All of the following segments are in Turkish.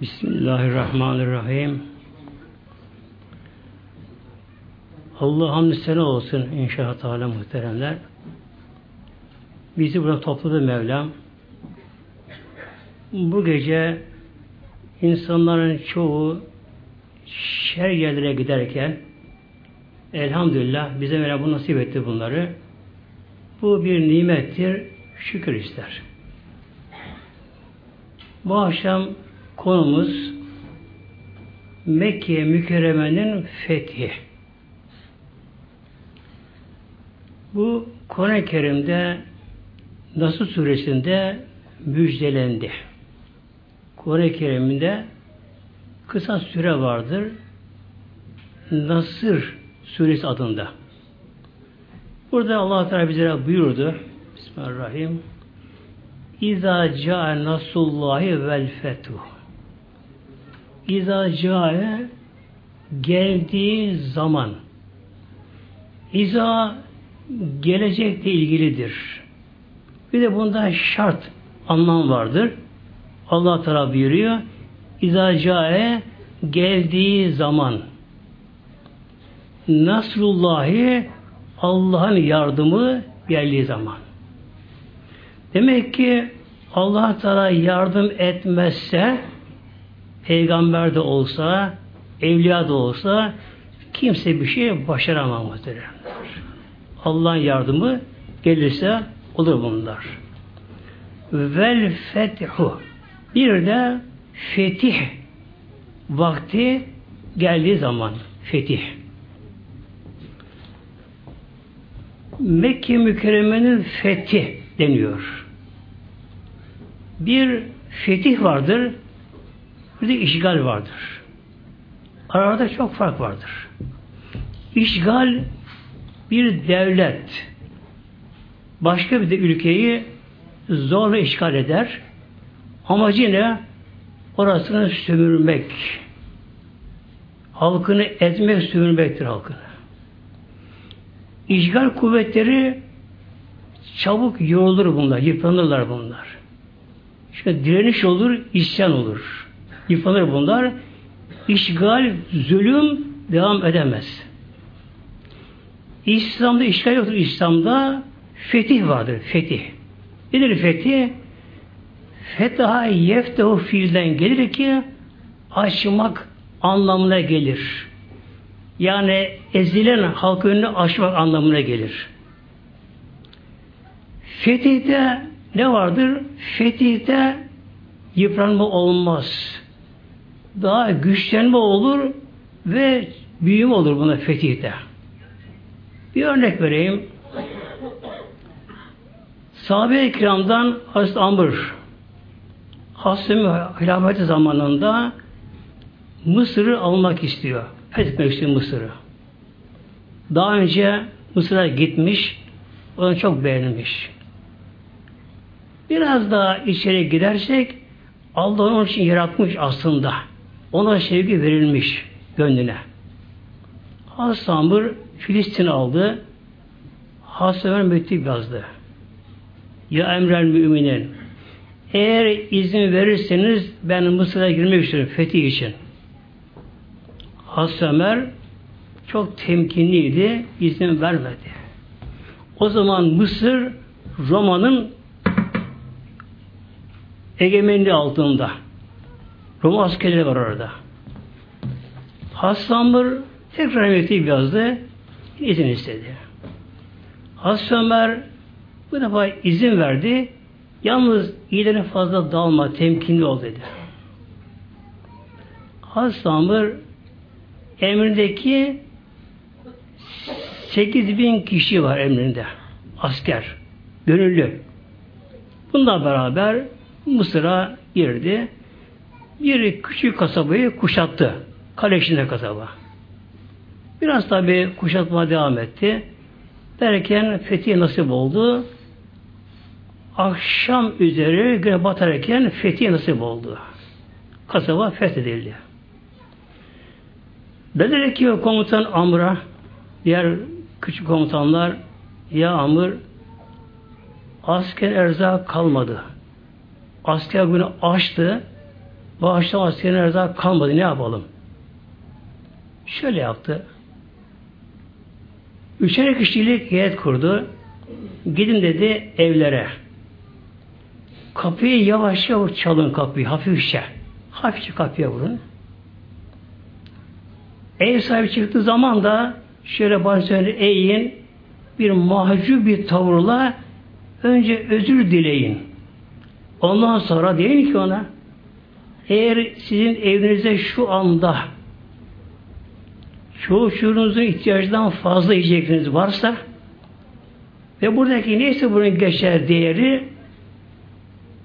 Bismillahirrahmanirrahim. Allah hamdü sene olsun inşallah Teala muhteremler. Bizi burada topladı Mevlam. Bu gece insanların çoğu şer yerlere giderken elhamdülillah bize Mevlam bu nasip etti bunları. Bu bir nimettir. Şükür ister. Bu akşam konumuz Mekke mükerremenin fethi. Bu Kur'an-ı Kerim'de Nasıl suresinde müjdelendi. Kur'an-ı Kerim'de kısa süre vardır. Nasır suresi adında. Burada Allah Teala bize buyurdu. Bismillahirrahmanirrahim. İza ca'a nasullahi vel fetuh. İza geldiği zaman İza gelecekle ilgilidir. Bir de bunda şart anlam vardır. Allah Teala buyuruyor. İza geldiği zaman Nasrullahi Allah'ın yardımı geldiği zaman. Demek ki Allah Teala yardım etmezse peygamber de olsa, evliya da olsa kimse bir şey başaramaz. Allah'ın yardımı gelirse olur bunlar. Vel fethu bir de fetih vakti geldiği zaman fetih. Mekke mükerremenin fethi deniyor. Bir fetih vardır, bir de işgal vardır. Arada çok fark vardır. İşgal bir devlet başka bir de ülkeyi zorla işgal eder. Amacı ne? Orasını sömürmek. Halkını ezmek, sömürmektir halkını. İşgal kuvvetleri çabuk yorulur bunlar, yıpranırlar bunlar. İşte direniş olur, isyan olur. Yıpranır bunlar. İşgal, zulüm devam edemez. İslam'da işgal yoktur. İslam'da fetih vardır. Fetih. Nedir fetih? Fetaha yeftehu fiilden gelir ki açmak anlamına gelir. Yani ezilen halk önünü açmak anlamına gelir. Fetihte ne vardır? Fetihte yıpranma olmaz. Daha güçlenme olur ve büyüme olur buna fetihte. Bir örnek vereyim. Sahabe-i kiramdan Hazreti Amr Hasım hilafeti zamanında Mısır'ı almak istiyor. Fethetmek istiyor Mısır'ı. Daha önce Mısır'a gitmiş, onu çok beğenmiş. Biraz daha içeri gidersek Allah onun için yaratmış aslında. Ona sevgi verilmiş gönlüne. Amr Filistin aldı. Ömer mektup yazdı. Ya emrel müminin eğer izin verirseniz ben Mısır'a girmek istiyorum fetih için. Hazreti Ömer çok temkinliydi, izin vermedi. O zaman Mısır Roma'nın egemenliği altında. Roma askerleri var orada. Ömer tekrar mektup yazdı, izin istedi. Ömer bu defa izin verdi. Yalnız iyilerine fazla dalma, temkinli ol dedi. Amr emrindeki 8 bin kişi var emrinde. Asker. Gönüllü. Bununla beraber Mısır'a girdi. Bir küçük kasabayı kuşattı. Kale içinde kasaba. Biraz tabi kuşatma devam etti. Derken fetih nasip oldu akşam üzeri güne batarken fetih nasip oldu. Kasaba fethedildi. Dediler ki komutan Amr'a diğer küçük komutanlar ya Amr asker erzak kalmadı. Asker günü açtı. Bağışlama askerine daha kalmadı ne yapalım? Şöyle yaptı. Üçer kişilik heyet kurdu. Gidin dedi evlere. Kapıyı yavaş yavaş çalın kapıyı hafifçe. Hafifçe kapıya vurun. Ev sahibi çıktığı zaman da şöyle başlarını eğin bir mahcup bir tavırla önce özür dileyin. Ondan sonra deyin ki ona eğer sizin evinizde şu anda çoğu çocuğunuzun ihtiyacından fazla yiyecekleriniz varsa ve buradaki neyse bunun geçer değeri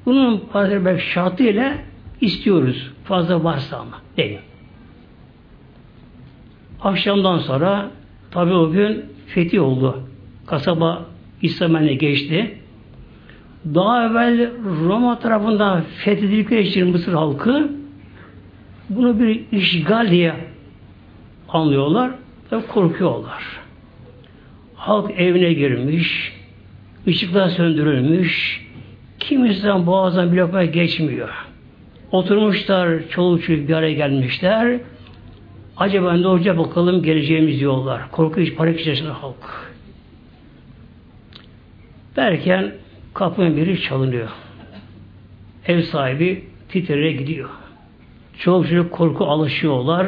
bunun parası belki şartıyla istiyoruz. Fazla varsa ama deyin. Akşamdan sonra tabi o gün fethi oldu. Kasaba İslam'e geçti. Daha evvel Roma tarafından fethedildikleri için Mısır halkı bunu bir işgal diye anlıyorlar ve korkuyorlar. Halk evine girmiş, ışıklar söndürülmüş, kimisinden boğazdan bir lokma geçmiyor. Oturmuşlar, çoluk çocuk bir araya gelmişler. Acaba ne olacak bakalım geleceğimiz yollar. Korku iç, panik içerisinde halk. Derken kapının biri çalınıyor. Ev sahibi titreye gidiyor. Çoğu çocuk korku alışıyorlar.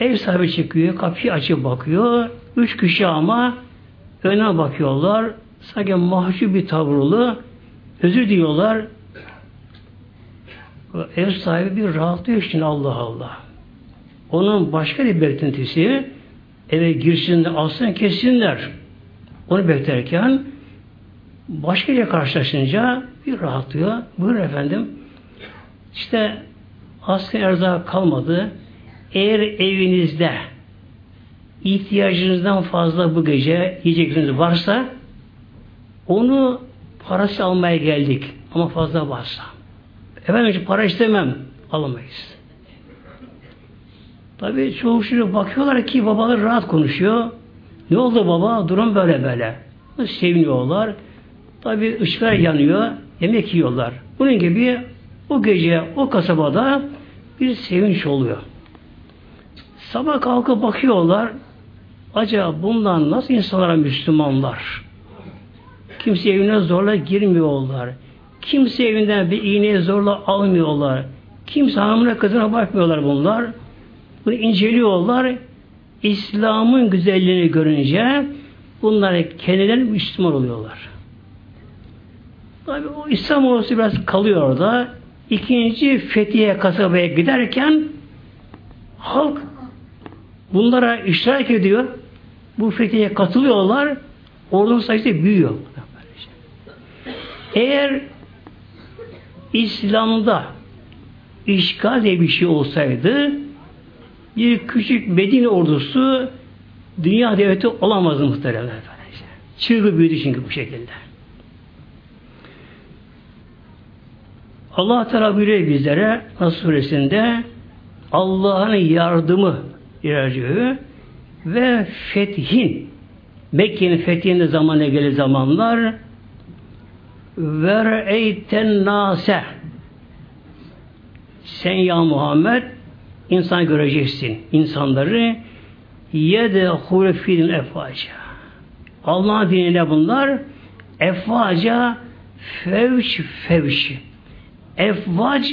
Ev sahibi çıkıyor, kapıyı açıp bakıyor. Üç kişi ama öne bakıyorlar. Sanki mahcup bir tavırlı. Özür diyorlar. Ev sahibi bir rahatlıyor şimdi Allah Allah. Onun başka bir beklentisi eve girsinler, alsın, kessinler. Onu beklerken başka ile karşılaşınca bir rahatlıyor. Buyurun efendim. İşte asker erzak kalmadı. Eğer evinizde ihtiyacınızdan fazla bu gece yiyecekleriniz varsa onu parası almaya geldik. Ama fazla varsa. Efendim para istemem. Alamayız. Tabi çoğu şimdi bakıyorlar ki babalar rahat konuşuyor. Ne oldu baba? Durum böyle böyle. Seviniyorlar. Tabi ışıklar yanıyor. Yemek yiyorlar. Bunun gibi o gece o kasabada bir sevinç oluyor. Sabah kalkıp bakıyorlar. Acaba bundan nasıl insanlara Müslümanlar? Kimse evine zorla girmiyorlar. Kimse evinden bir iğneyi zorla almıyorlar. Kimse hanımına kızına bakmıyorlar bunlar. Bunu inceliyorlar. İslam'ın güzelliğini görünce bunlar kendileri Müslüman oluyorlar. Tabi o İslam ordusu biraz kalıyor orada. İkinci Fethiye kasabaya giderken halk bunlara iştirak ediyor. Bu fethiye katılıyorlar. Ordunun sayısı büyüyor. Eğer İslam'da işgal diye bir şey olsaydı bir küçük Medine ordusu dünya devleti olamazdı muhtemelen. Çığlığı büyüdü çünkü bu şekilde. Allah Teala buyuruyor bizlere Nasıl suresinde Allah'ın yardımı iracı ve fethin. Mekke'nin fethinde zamanına gelir zamanlar ver eyten nase. Sen ya Muhammed insan göreceksin. İnsanları yede hulefidin efaca. Allah'ın dinine bunlar efaca fevç fevç efvac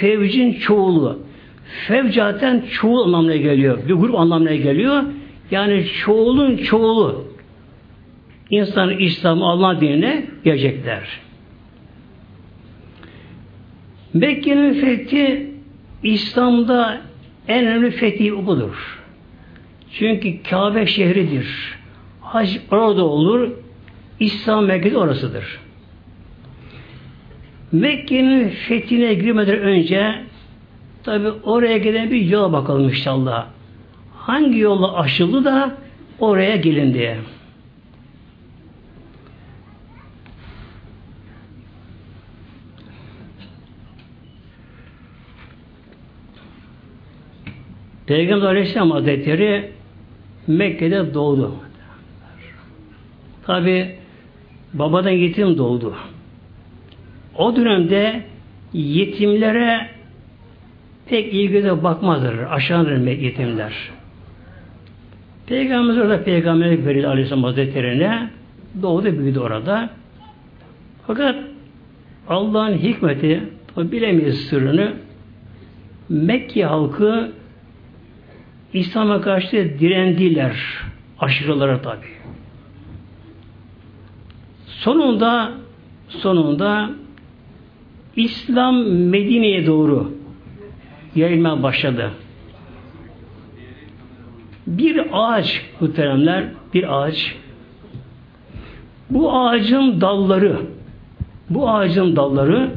fevcin çoğulu fevc zaten çoğul anlamına geliyor bir grup anlamına geliyor yani çoğulun çoğulu insan İslam Allah dinine gelecekler. Mekke'nin fethi İslam'da en önemli fethi budur. Çünkü Kabe şehridir. Hac orada olur. İslam merkezi orasıdır. Mekke'nin fethine girmeden önce tabi oraya giden bir yola bakalım inşallah. Hangi yolla aşıldı da oraya gelin diye. Peygamber Aleyhisselam Hazretleri Mekke'de doğdu. Tabi babadan yetim doğdu. O dönemde yetimlere pek göze bakmazlar. Aşağıdır yetimler. Peygamberimiz orada peygamberlik verildi Aleyhisselam Hazretleri'ne. Doğdu büyüdü orada. Fakat Allah'ın hikmeti bilemeyiz sırrını Mekke halkı İslam'a karşı direndiler. Aşırılara tabi. Sonunda sonunda İslam Medine'ye doğru yayılmaya başladı. Bir ağaç muhteremler, bir ağaç. Bu ağacın dalları, bu ağacın dalları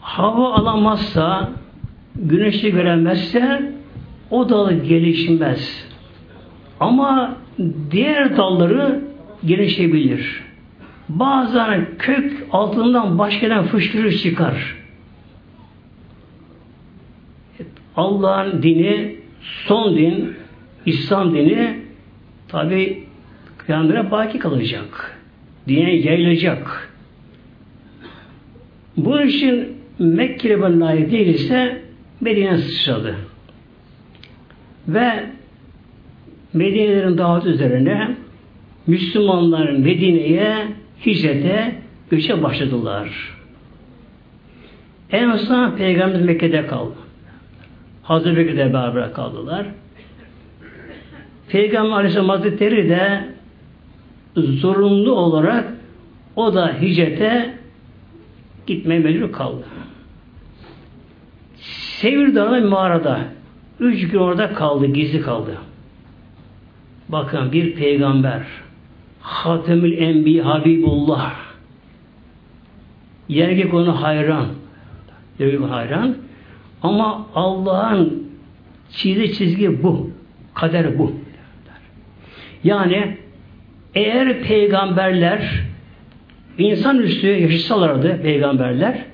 hava alamazsa, güneşi göremezse o dal gelişmez. Ama diğer dalları gelişebilir. Bazen kök altından başkadan fışkırır çıkar. Allah'ın dini son din, İslam dini tabi kıyamlara baki kalacak. Dine yayılacak. Bunun için Mekke'ye ben layık değilse Medine sıçradı. Ve Medine'lerin davet üzerine Müslümanlar Medine'ye hicrete göçe başladılar. En son Peygamber Mekke'de kaldı. Hazreti Bekir'de beraber kaldılar. Peygamber Aleyhisselam Hazretleri de zorunlu olarak o da hicrete gitmeye mecbur kaldı. Sevir Dağı'nın mağarada üç gün orada kaldı, gizli kaldı. Bakın bir peygamber Hatemül Enbi Habibullah yerge konu hayran yerge hayran ama Allah'ın çizgi çizgi bu. Kader bu. Yani eğer peygamberler insan üstü yaşasalardı peygamberler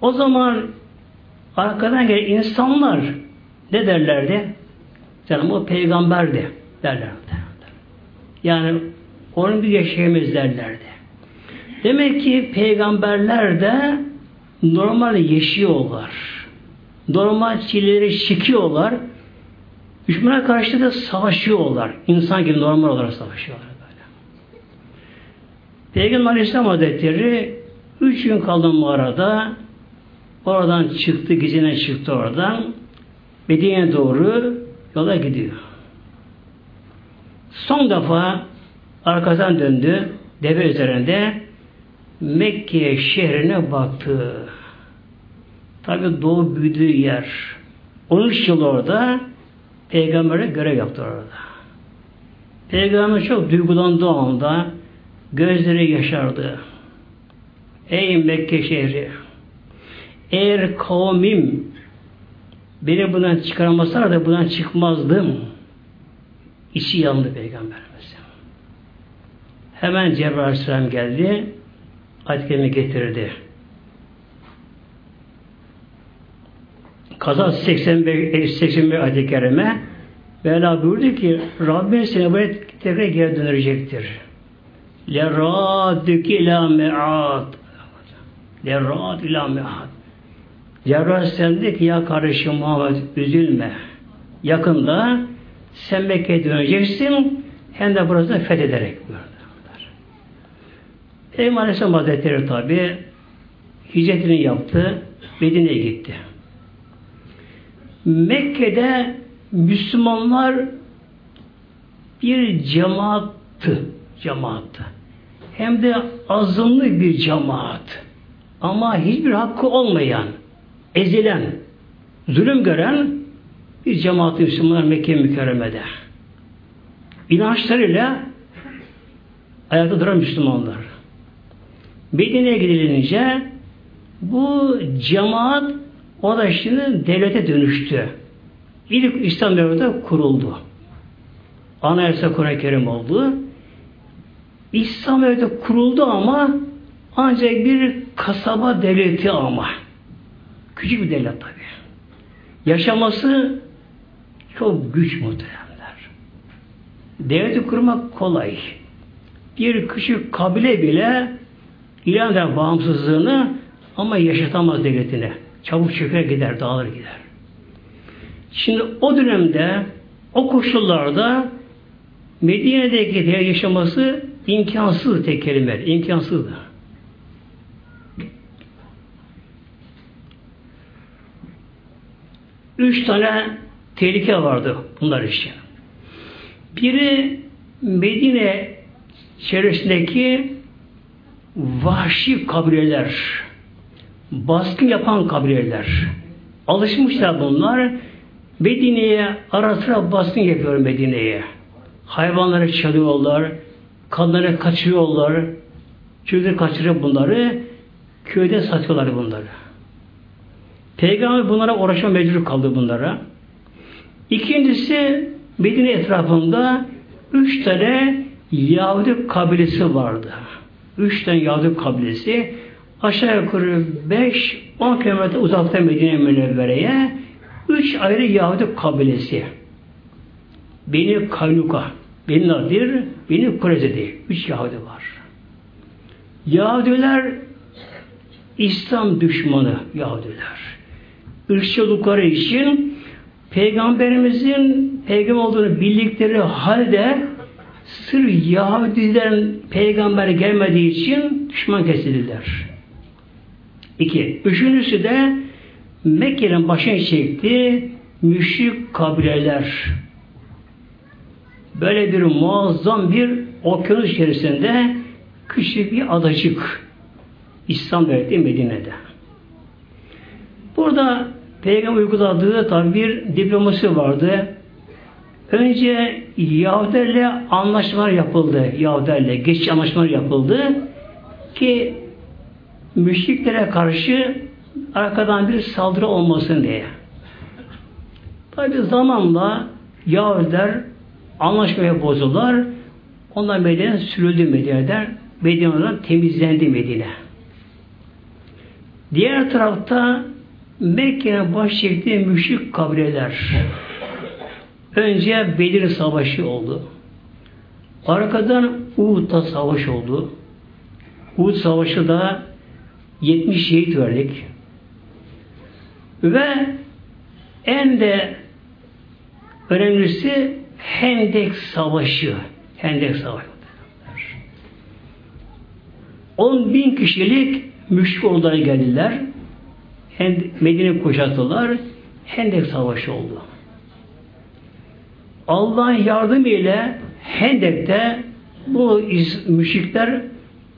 o zaman arkadan gelen insanlar ne derlerdi? Canım o peygamberdi derlerdi. Yani onun bir yaşayamaz derlerdi. Demek ki peygamberler de normal yaşıyorlar. Normal çileleri çekiyorlar. Düşmana karşı da savaşıyorlar. İnsan gibi normal olarak savaşıyorlar. Böyle. Peygamber Aleyhisselam Hazretleri üç gün kaldı mağarada oradan çıktı, gizine çıktı oradan Medine'ye doğru yola gidiyor. Son defa arkasından döndü. Deve üzerinde Mekke şehrine baktı. Tabi doğu büyüdüğü yer. 13 yıl orada Peygamber'e görev yaptı orada. Peygamber çok duygulandı o anda. Gözleri yaşardı. Ey Mekke şehri! Eğer kavmim beni bundan çıkaramazlar da bundan çıkmazdım. İçi yandı Peygamberimiz. Hemen Cebrail Aleyhisselam geldi. Ayet getirdi. Kaza 85, 85 e, ayet-i kerime Mevla buyurdu ki Rabbin seni buraya tekrar geri dönecektir. Le radük ila me'at Le rad ila me'at Cebrail sen dedi ki ya kardeşim Muhammed üzülme. Yakında sen Mekke'ye döneceksin hem de burasını fethederek buyurdu. Peygamber Aleyhisselam Hazretleri tabi hicretini yaptı. Medine'ye gitti. Mekke'de Müslümanlar bir cemaattı. Cemaattı. Hem de azınlık bir cemaat. Ama hiçbir hakkı olmayan, ezilen, zulüm gören bir cemaat Müslümanlar Mekke mükerremede. İnançlarıyla ayakta duran Müslümanlar. Medine'ye gidilince bu cemaat o da şimdi devlete dönüştü. İlk İslam devleti kuruldu. Anayasa Kur'an-ı Kerim oldu. İslam devleti kuruldu ama ancak bir kasaba devleti ama. Küçük bir devlet tabi. Yaşaması çok güç muhteremler. Devleti kurmak kolay. Bir küçük kabile bile ilan eder bağımsızlığını ama yaşatamaz devletine. Çabuk çöker gider, dağılır gider. Şimdi o dönemde, o koşullarda Medine'deki yaşaması imkansız tek kelime, imkansızdı. Üç tane tehlike vardı bunlar için. Biri Medine çevresindeki vahşi kabileler, baskın yapan kabileler. Alışmışlar bunlar. Medine'ye ara sıra baskın yapıyor Medine'ye. Hayvanları çalıyorlar, kadınları kaçırıyorlar, çocukları kaçırıyor bunları, köyde satıyorlar bunları. Peygamber bunlara uğraşma mecbur kaldı bunlara. İkincisi Medine etrafında üç tane Yahudi kabilesi vardı. Üç tane Yahudi kabilesi aşağı yukarı beş on kilometre uzakta Medine Münevvere'ye üç ayrı Yahudi kabilesi. Beni Kaynuka, Beni Nadir, Beni Kureze diye. Üç Yahudi var. Yahudiler İslam düşmanı Yahudiler. Irkçılıkları için Peygamberimizin peygamber olduğunu bildikleri halde sır Yahudilerin peygamber gelmediği için düşman kesildiler. İki. Üçüncüsü de Mekke'nin başına çekti müşrik kabileler. Böyle bir muazzam bir okyanus içerisinde küçük bir adacık İslam devleti Medine'de. Burada Peygamber uyguladığı tabi bir diplomasi vardı. Önce Yahudilerle anlaşmalar yapıldı. Yahudilerle geçiş anlaşmalar yapıldı ki müşriklere karşı arkadan bir saldırı olmasın diye. Tabi zamanla Yahudiler anlaşmaya bozdular. Onlar Medine sürüldü Medine'den. Medine'den temizlendi Medine. Diğer tarafta Mekke'nin baş müşrik kabileler. Önce Bedir Savaşı oldu. Arkadan Uhud'da savaş oldu. Uhud Savaşı da 70 şehit verdik. Ve en de önemlisi Hendek Savaşı. Hendek Savaşı. 10 bin kişilik müşrik ordulara geldiler. Medine kuşattılar. Hendek Savaşı oldu. Allah'ın yardımı ile Hendek'te bu müşrikler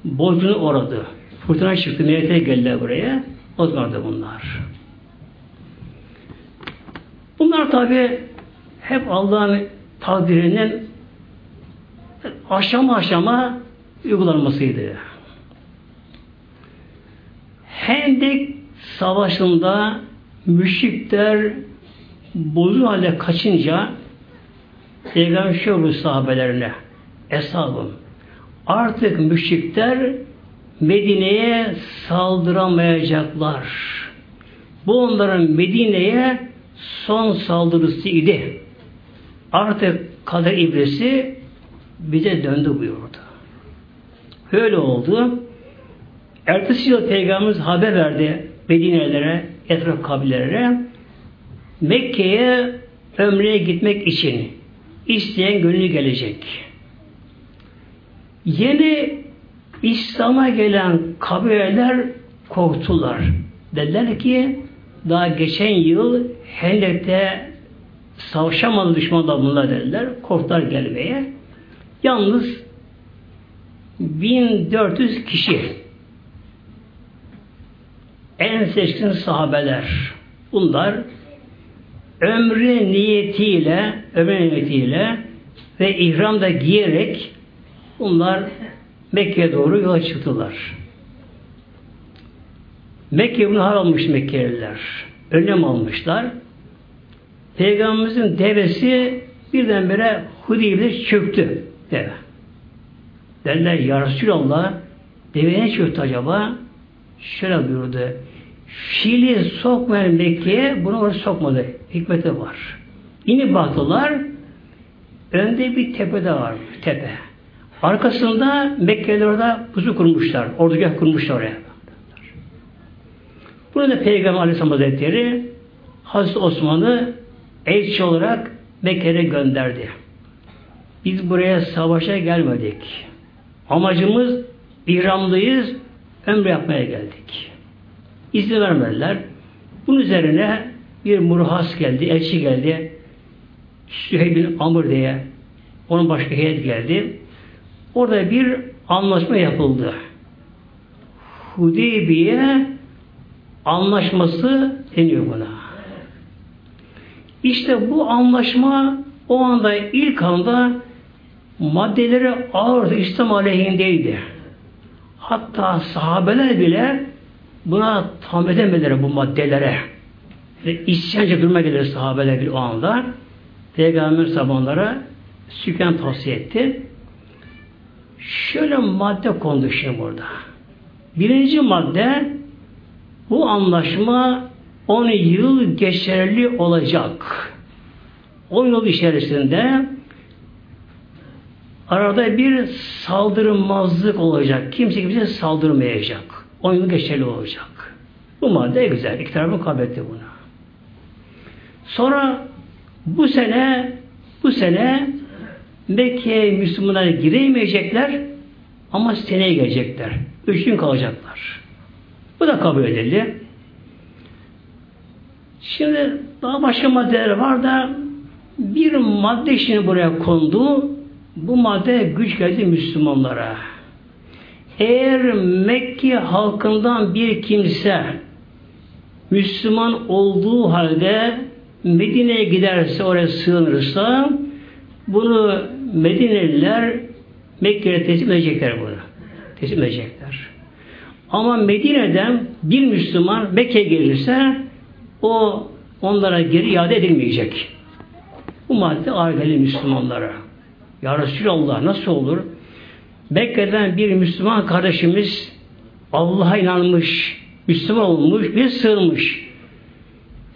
borcunu oradı. Fırtına çıktı, millete geldiler buraya. O bunlar. Bunlar tabi hep Allah'ın takdirinin aşama aşama uygulanmasıydı. Hendek savaşında müşrikler bozuk halde kaçınca Peygamber şöyle sahabelerine eshabım artık müşrikler Medine'ye saldıramayacaklar. Bu onların Medine'ye son saldırısı idi. Artık kader ibresi bize döndü buyurdu. Öyle oldu. Ertesi yıl Peygamberimiz haber verdi Medine'lere, etraf kabilelere Mekke'ye ömreye gitmek için isteyen gönlü gelecek. Yeni İslam'a gelen kabileler korktular. Dediler ki daha geçen yıl Hendek'te savaşamadı düşmanlar bunlar dediler. Korktular gelmeye. Yalnız 1400 kişi en seçkin sahabeler bunlar ömrü niyetiyle ömrü niyetiyle ve ihramda giyerek bunlar Mekke'ye doğru yola çıktılar. Mekke bunu har almış Mekkeliler. Önlem almışlar. Peygamberimizin devesi birdenbire Hudeybiye'de çöktü. Deve. Derler Ya Resulallah deve ne çöktü acaba? Şöyle buyurdu. Fili sokmayan Mekke'ye bunu oraya sokmadı. Hikmeti var. Yine baktılar önde bir tepede var. Tepe. Arkasında Mekkeliler orada pusu kurmuşlar. Ordugah kurmuşlar oraya. Bunu da Peygamber Aleyhisselam Hazretleri Hazreti Osman'ı elçi olarak Mekke'ye gönderdi. Biz buraya savaşa gelmedik. Amacımız İhramlıyız, ömre yapmaya geldik. İzin vermediler. Bunun üzerine bir murhas geldi, elçi geldi. Süheyb bin Amr diye onun başka heyet geldi. Orada bir anlaşma yapıldı. Hudeybiye anlaşması deniyor buna. İşte bu anlaşma o anda ilk anda maddeleri ağır İslam aleyhindeydi. Hatta sahabeler bile buna tam edemediler bu maddelere. Yani isyancı duruma gelir sahabeler bir o anda. Peygamber sabahlara süken tavsiye etti. Şöyle madde kondu şimdi burada. Birinci madde bu anlaşma 10 yıl geçerli olacak. 10 yıl içerisinde arada bir saldırmazlık olacak. Kimse kimseye saldırmayacak. 10 yıl geçerli olacak. Bu madde güzel. İki tarafın kabul buna. Sonra bu sene bu sene Mekke'ye Müslümanlar giremeyecekler ama seneye gelecekler. Üç gün kalacaklar. Bu da kabul edildi. Şimdi daha başka maddeler var da bir madde şimdi buraya kondu. Bu madde güç geldi Müslümanlara. Eğer Mekke halkından bir kimse Müslüman olduğu halde Medine'ye giderse, oraya sığınırsa bunu Medineliler Mekke'ye teslim edecekler bunu. Teslim edecekler. Ama Medine'den bir Müslüman Mekke'ye gelirse o onlara geri iade edilmeyecek. Bu madde aileli Müslümanlara. Ya Resulallah nasıl olur? Mekke'den bir Müslüman kardeşimiz Allah'a inanmış, Müslüman olmuş, bir sığınmış.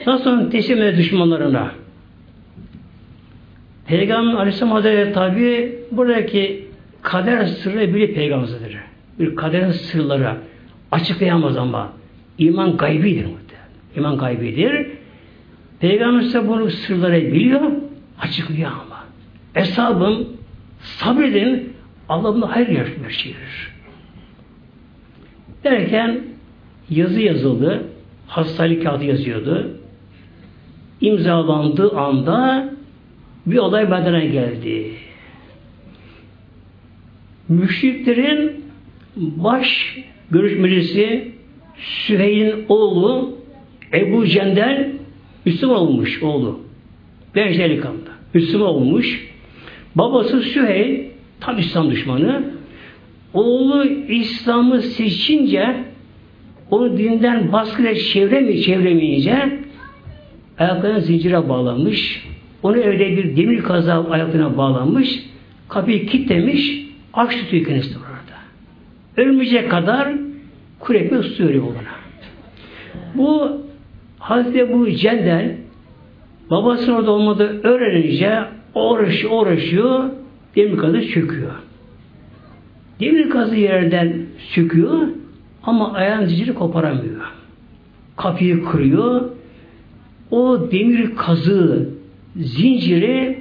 Nasıl teslim eder düşmanlarına? Peygamber Aleyhisselam Hazretleri tabi buradaki kader sırrı biri peygamberdir. Bir kaderin sırları açıklayamaz ama iman gaybidir muhtemelen. İman gaybidir. Peygamber ise bunu sırları biliyor, açıklıyor ama. Eshabım sabredin Allah bunu hayır yaşayır. Derken yazı yazıldı. Hastalık kağıdı yazıyordu. İmzalandığı anda bir olay bedene geldi. Müşriklerin baş görüşmecisi Süheyl'in oğlu Ebu Cendel Müslüman olmuş oğlu. Genç delikanlı. Müslüman olmuş. Babası Süheyl tam İslam düşmanı. Oğlu İslam'ı seçince onu dinden baskıyla çevremi çevremeyince ayaklarına zincire bağlamış. Onu evde bir demir kaza ayaklarına bağlamış. Kapıyı kilitlemiş. Aç tutuyor kendisi orada. Ölmeyecek kadar kurepi ısıtıyor oğluna. Bu Hazreti bu Cendel babasının orada olmadığı öğrenince uğraşıyor, uğraşıyor demir kazı çöküyor. Demir kazı yerden çöküyor ama ayağın zinciri koparamıyor. Kapıyı kırıyor. O demir kazı zinciri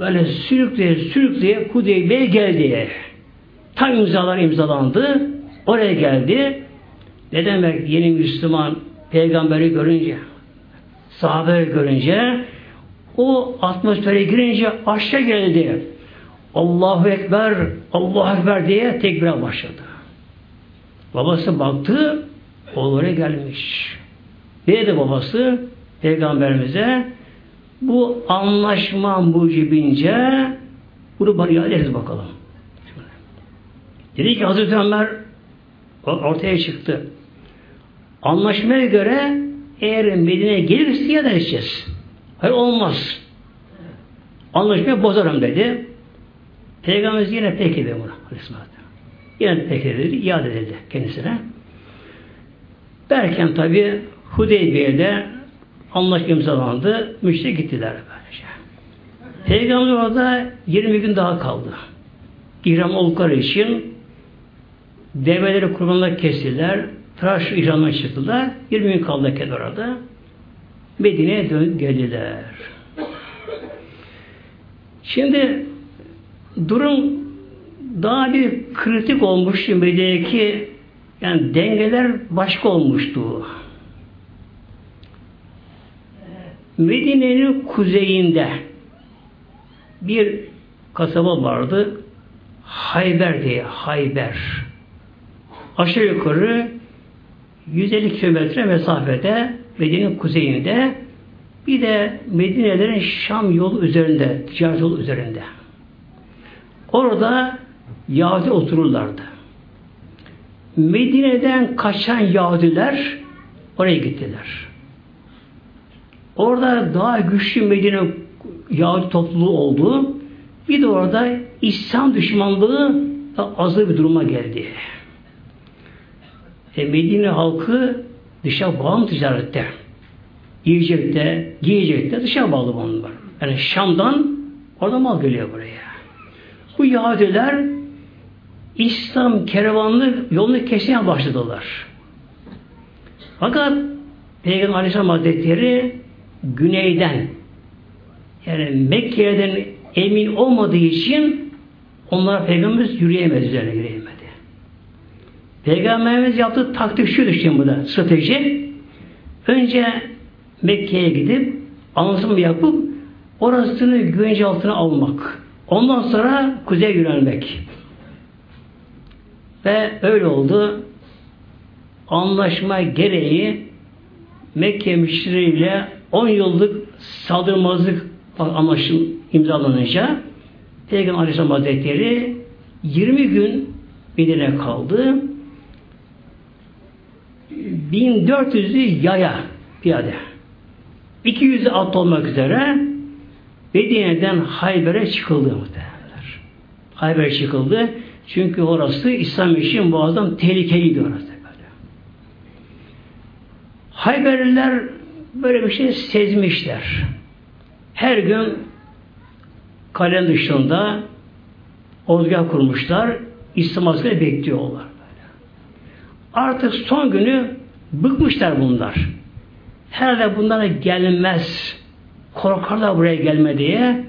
böyle sürükleye sürükleye Hudeybiye'ye geldi. Tam imzalar imzalandı. Oraya geldi. Ne demek yeni Müslüman peygamberi görünce sahabeyi görünce o atmosfere girince aşağı geldi. Allahu Ekber, Allahu Ekber diye tekbire başladı. Babası baktı, oğulları gelmiş. Ne dedi babası? Peygamberimize bu anlaşma mucibince bunu bana iade ediniz bakalım. Dedi ki Hazreti Ömer ortaya çıktı. Anlaşmaya göre eğer Medine'ye gelirse iade edeceğiz. Hayır olmaz. Anlaşmayı bozarım dedi. Peygamberimiz yine peki dedi buna. Yine peki dedi. iade edildi kendisine. Derken tabi Hudeybiye'de anlaşma imzalandı. Müşrik gittiler böylece. Peygamber orada 20 gün daha kaldı. İhram oldukları için develeri kurbanlar kestiler. tıraş ihramdan çıktılar. 20 gün kaldıkken orada. Medine'ye dön geldiler. Şimdi durum daha bir kritik olmuş Medine'deki yani dengeler başka olmuştu. Medine'nin kuzeyinde bir kasaba vardı. Hayber diye, Hayber. Aşağı yukarı 150 kilometre mesafede Medine'nin kuzeyinde bir de Medine'lerin Şam yolu üzerinde, ticaret yolu üzerinde. Orada Yahudi otururlardı. Medine'den kaçan Yahudiler oraya gittiler. Orada daha güçlü Medine Yahudi topluluğu oldu. Bir de orada İslam düşmanlığı azı bir duruma geldi. E Medine halkı dışa bağımlı ticarette. Yiyecekte, giyecekte dışa bağlı bunlar. Yani Şam'dan orada mal geliyor buraya. Bu Yahudiler İslam kervanını yolunu kesmeye başladılar. Fakat Peygamber Aleyhisselam Hazretleri güneyden yani Mekke'den emin olmadığı için onlar Peygamberimiz yürüyemez üzerine yürüyemedi. Peygamberimiz yaptığı taktik şu şimdi burada strateji. Önce Mekke'ye gidip anlatım yapıp orasını güvence altına almak. Ondan sonra kuzeye yönelmek. Ve öyle oldu. Anlaşma gereği Mekke müşteriyle 10 yıllık saldırmazlık anlaşım imzalanınca Peygamber Aleyhisselam Hazretleri 20 gün Medine kaldı. 1400'ü yaya piyade. 200'ü at olmak üzere Medine'den Hayber'e çıkıldı muhtemelenler. Hayber'e çıkıldı. Çünkü orası İslam için muazzam tehlikeliydi orası. Hayberliler böyle bir şey sezmişler. Her gün kalenin dışında ordugah kurmuşlar. İslam askeri bekliyorlar. Artık son günü bıkmışlar bunlar. Herhalde bunlara gelmez. Korkarlar buraya gelme diye.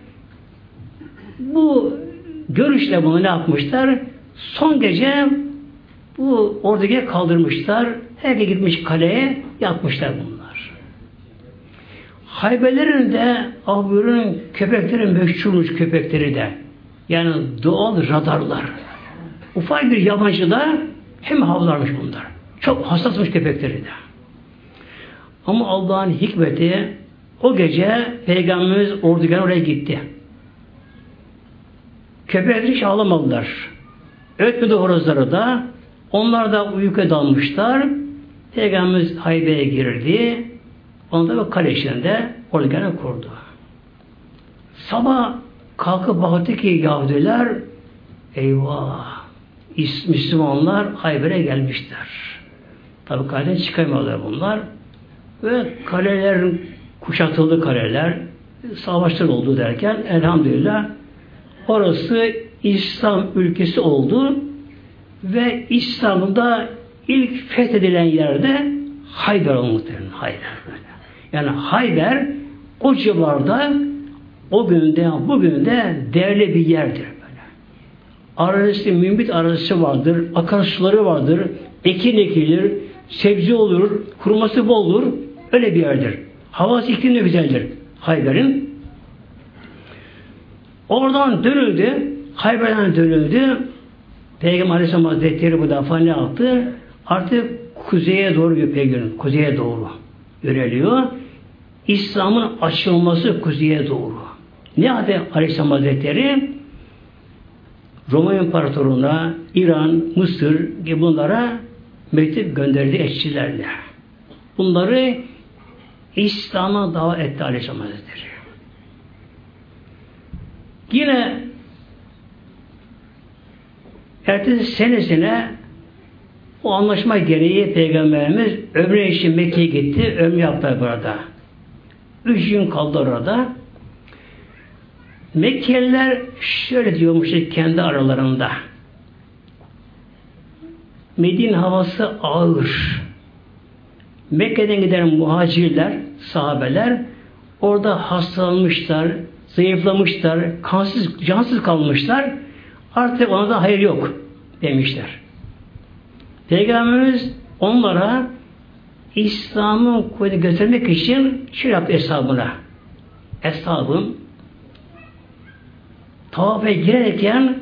Bu görüşle bunu ne yapmışlar? Son gece bu orduya kaldırmışlar. Herkes gitmiş kaleye yatmışlar bunlar. Hayberlerin de Ahbür'ün köpekleri meşhurmuş köpekleri de. Yani doğal radarlar. Ufak bir yabancı da hem havlarmış bunlar. Çok hassasmış köpekleri de. Ama Allah'ın hikmeti o gece Peygamberimiz ordugahına oraya gitti. Köpekler hiç ağlamadılar. Ötmedi horozları da. Onlar da uykuya dalmışlar. Peygamberimiz Haybe'ye girdi. Onda da kale içinde ordugahını kurdu. Sabah kalkıp baktı ki Yahudiler eyvah Müslümanlar Hayber'e gelmişler. Tabi kaleden çıkamıyorlar bunlar. Ve kaleler kuşatıldı kaleler. Savaşlar oldu derken elhamdülillah orası İslam ülkesi oldu ve İslam'da ilk fethedilen yerde Hayber muhtemelen. Hayber. Yani Hayber o civarda o günde bugün de değerli bir yerdir. Böyle. Arazisi, mümbit arazisi vardır, akarsuları vardır, ekin ekilir, sebze olur, kuruması bol olur. Öyle bir yerdir. Havası iklim güzeldir. Hayber'in. Oradan dönüldü. Hayber'den dönüldü. Peygamber Aleyhisselam Hazretleri bu defa ne yaptı? Artık kuzeye doğru bir peygamber. Kuzeye doğru yöneliyor. İslam'ın açılması kuzeye doğru. Ne adı Aleyhisselam Hazretleri? Roma İmparatorluğu'na, İran, Mısır gibi bunlara mektup gönderdi eşçilerle. Bunları İslam'a davet etti Aleyhisselam Hazretleri. Yine ertesi senesine o anlaşma gereği Peygamberimiz ömre için Mekke'ye gitti. Ömre yaptı burada. Üç gün kaldı orada. Mekkeliler şöyle diyormuş kendi aralarında. Medine havası ağır. Mekke'den giden muhacirler, sahabeler orada hastalanmışlar, zayıflamışlar, kansız, cansız kalmışlar. Artık ona da hayır yok demişler. Peygamberimiz onlara İslam'ı kuvveti göstermek için şu yaptı hesabına. Hesabım tavafa girerken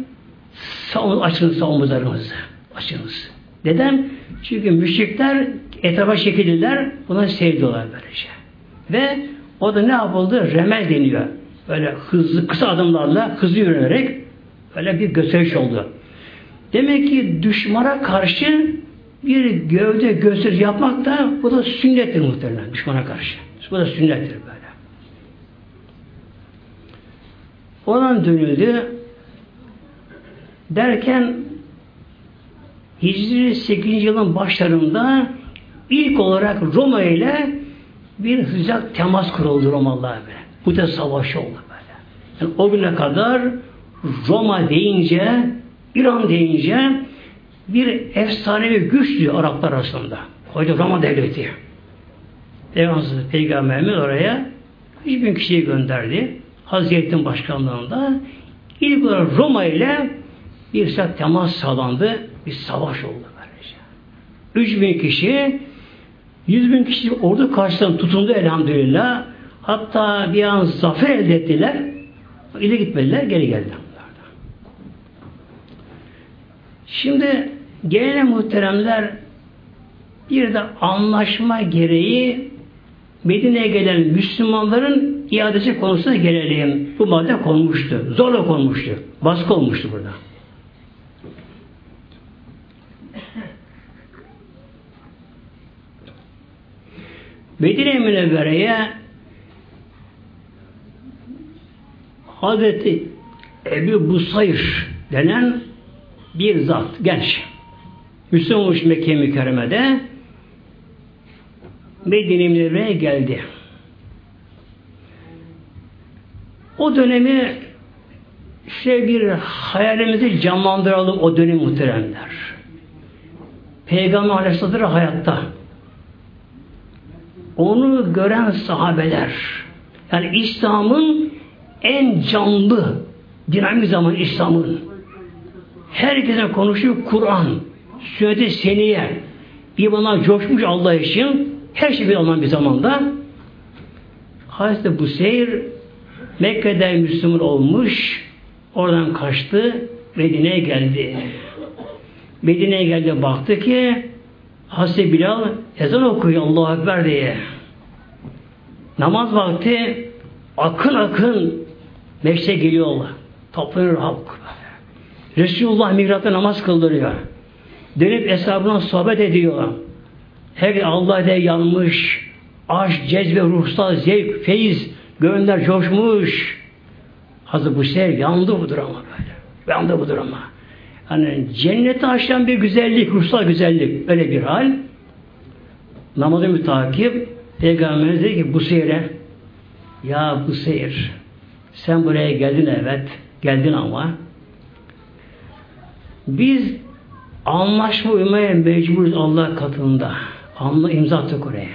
açınız omuzlarınızı. Açınız. Neden? Çünkü müşrikler etrafa çekildiler. Buna sevdiler böylece. Ve o da ne yapıldı? Remel deniyor. Böyle hızlı, kısa adımlarla hızlı yürünerek böyle bir gösteriş oldu. Demek ki düşmana karşı bir gövde gösteriş yapmak da bu da sünnettir muhtemelen düşmana karşı. Bu da sünnettir böyle. Oradan dönüldü. Derken Hicri 8. yılın başlarında ilk olarak Roma ile bir sıcak temas kuruldu Romalılar böyle. Bu da savaş oldu böyle. Yani o güne kadar Roma deyince, İran deyince bir efsanevi güçlü Araplar arasında. Koydu Roma devleti. Peygamber, Peygamberimiz oraya 3000 kişiyi gönderdi. Hazretin başkanlığında ilk olarak Roma ile bir saat temas sağlandı. Bir savaş oldu böylece. 3000 kişi 100 bin kişi ordu karşısında tutundu elhamdülillah. Hatta bir an zafer elde ettiler. İle gitmediler, geri geldiler. Şimdi gelen muhteremler bir de anlaşma gereği Medine'ye gelen Müslümanların iadesi konusuna gelelim. Bu madde konmuştu. Zorla konmuştu. Baskı olmuştu burada. Medine Münevvere'ye Hazreti Ebu Busayr denen bir zat, genç. Müslüman olmuş Mekke mükerremede Medine geldi. O dönemi şöyle bir hayalimizi canlandıralım o dönem muhteremler. Peygamber Aleyhisselatü hayatta. Onu gören sahabeler yani İslam'ın en canlı dinamik zaman İslam'ın herkese konuşuyor Kur'an sünnet-i seniye imanlar coşmuş Allah için her şey bir alınan bir zamanda Hazreti Buseyr Mekke'de Müslüman olmuş oradan kaçtı Medine'ye geldi. Medine'ye geldi baktı ki Hazreti Bilal ezan okuyor Allahu Ekber diye. Namaz vakti akın akın meşte geliyorlar. Toplanır halk. Resulullah migratta namaz kıldırıyor. Dönüp hesabına sohbet ediyor. Her Allah de yanmış. Aşk, cezbe, ruhsal zevk, feyiz, gönüller coşmuş. Hazır bu şey yandı budur ama böyle. Yandı budur ama. Hani cenneti aşan bir güzellik, ruhsal güzellik. Öyle bir hal. Namazı mütakip Peygamberimiz dedi ki bu seyre ya bu seyir sen buraya geldin evet geldin ama biz anlaşma uymaya mecburuz Allah katında. Anla imza attık oraya.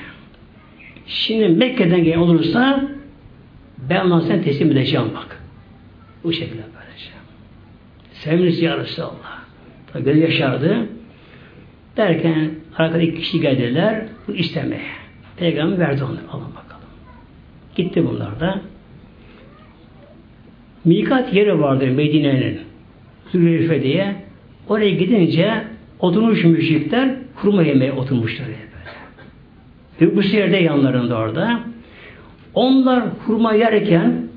Şimdi Mekke'den gelen olursa ben ona sen teslim edeceğim bak. Bu şekilde vereceğim. Sevgilisi ya Resulallah. Tabi yaşardı. Derken arkada iki kişi geldiler bu istemeye. Peygamber verdi onu. Alın bakalım. Gitti bunlar da. Mikat yeri vardır Medine'nin. Zülhüfe diye. Oraya gidince oturmuş müşrikler hurma yemeye oturmuşlar. Böyle. Bu yerde yanlarında orada. Onlar hurma yerken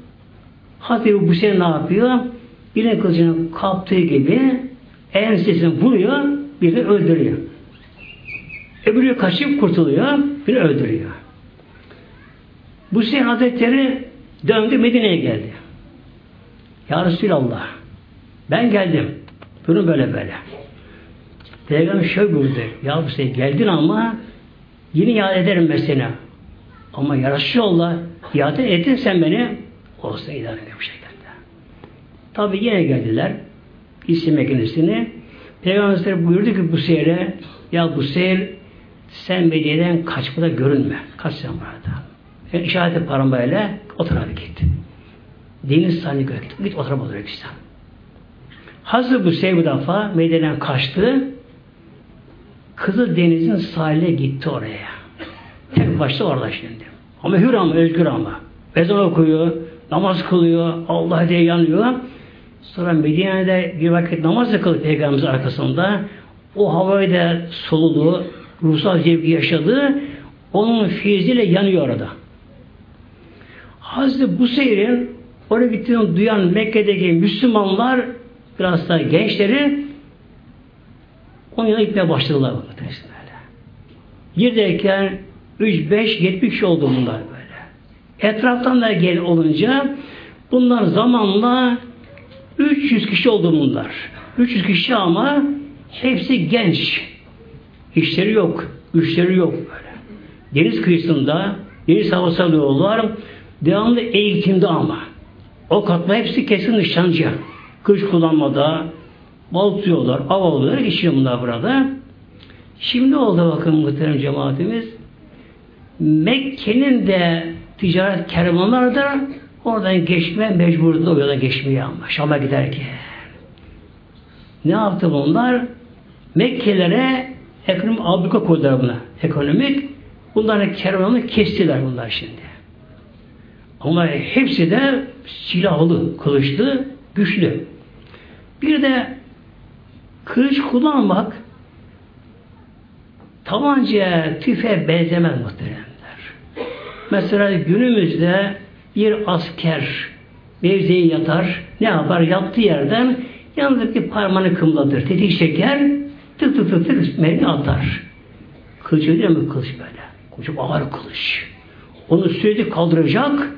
Hazreti bu ne yapıyor? Birine kılıcını kaptığı gibi ensesini vuruyor, bir de öldürüyor. Öbürü kaçıp kurtuluyor, bir öldürüyor. Bu Hüseyin Hazretleri döndü Medine'ye geldi. Ya Resulallah ben geldim. Durum böyle böyle. Peygamber şöyle buyurdu. Ya Hüseyin geldin ama yine iade ederim seni. Ama ya Resulallah iade ettin sen beni olsa idare eder bu şekilde. Tabi yine geldiler. İsim kendisini. Peygamber buyurdu ki bu seyre ya bu seyir sen Medine'den kaçmada görünme. Kaç sen burada. Yani işareti parmağıyla otur hadi git. Deniz sahne göre git. Git otur işte. Hazır bu seyir bu defa Medine'den kaçtı. Kızı denizin sahiline gitti oraya. Tek başta orada şimdi. Ama hür ama özgür ama. Ezan okuyor, namaz kılıyor, Allah diye yanıyor. Sonra Medine'de bir vakit namaz da kıldı Peygamberimizin arkasında. O havayı da soludu, ruhsal zevki yaşadı. Onun fiziyle yanıyor orada. Hazreti bu seyrin oraya gittiğini duyan Mekke'deki Müslümanlar biraz da gençleri yanına gitmeye başladılar. Giderken 3, 5, 70 kişi oldu bunlar böyle. Etraftan da gel olunca bunlar zamanla 300 kişi oldu bunlar. 300 kişi ama hepsi genç. İşleri yok, güçleri yok böyle. Deniz kıyısında deniz havası alıyorlar. Devamlı eğitimde ama. O katma hepsi kesin nişancı. Kış kullanmada bal tutuyorlar, av alıyorlar, geçiyor bunlar burada. Şimdi oldu bakın muhterem cemaatimiz. Mekke'nin de ticaret kervanları da oradan geçme mecburiyeti o yola geçmeye ama Şam'a giderken. Ne yaptı bunlar? Mekkelere ekonomik ablika koydular buna. Ekonomik. Bunların kervanını kestiler bunlar şimdi. Ama hepsi de silahlı, kılıçlı, güçlü. Bir de kılıç kullanmak tabanca tüfe benzemez muhteremler. Mesela günümüzde bir asker mevziye yatar, ne yapar? Yattığı yerden yanındaki parmağını kımladır. Tetik çeker, tık tık tık tık mermi atar. Kılıç öyle mi kılıç böyle? Çok ağır kılıç. Onu sürekli kaldıracak,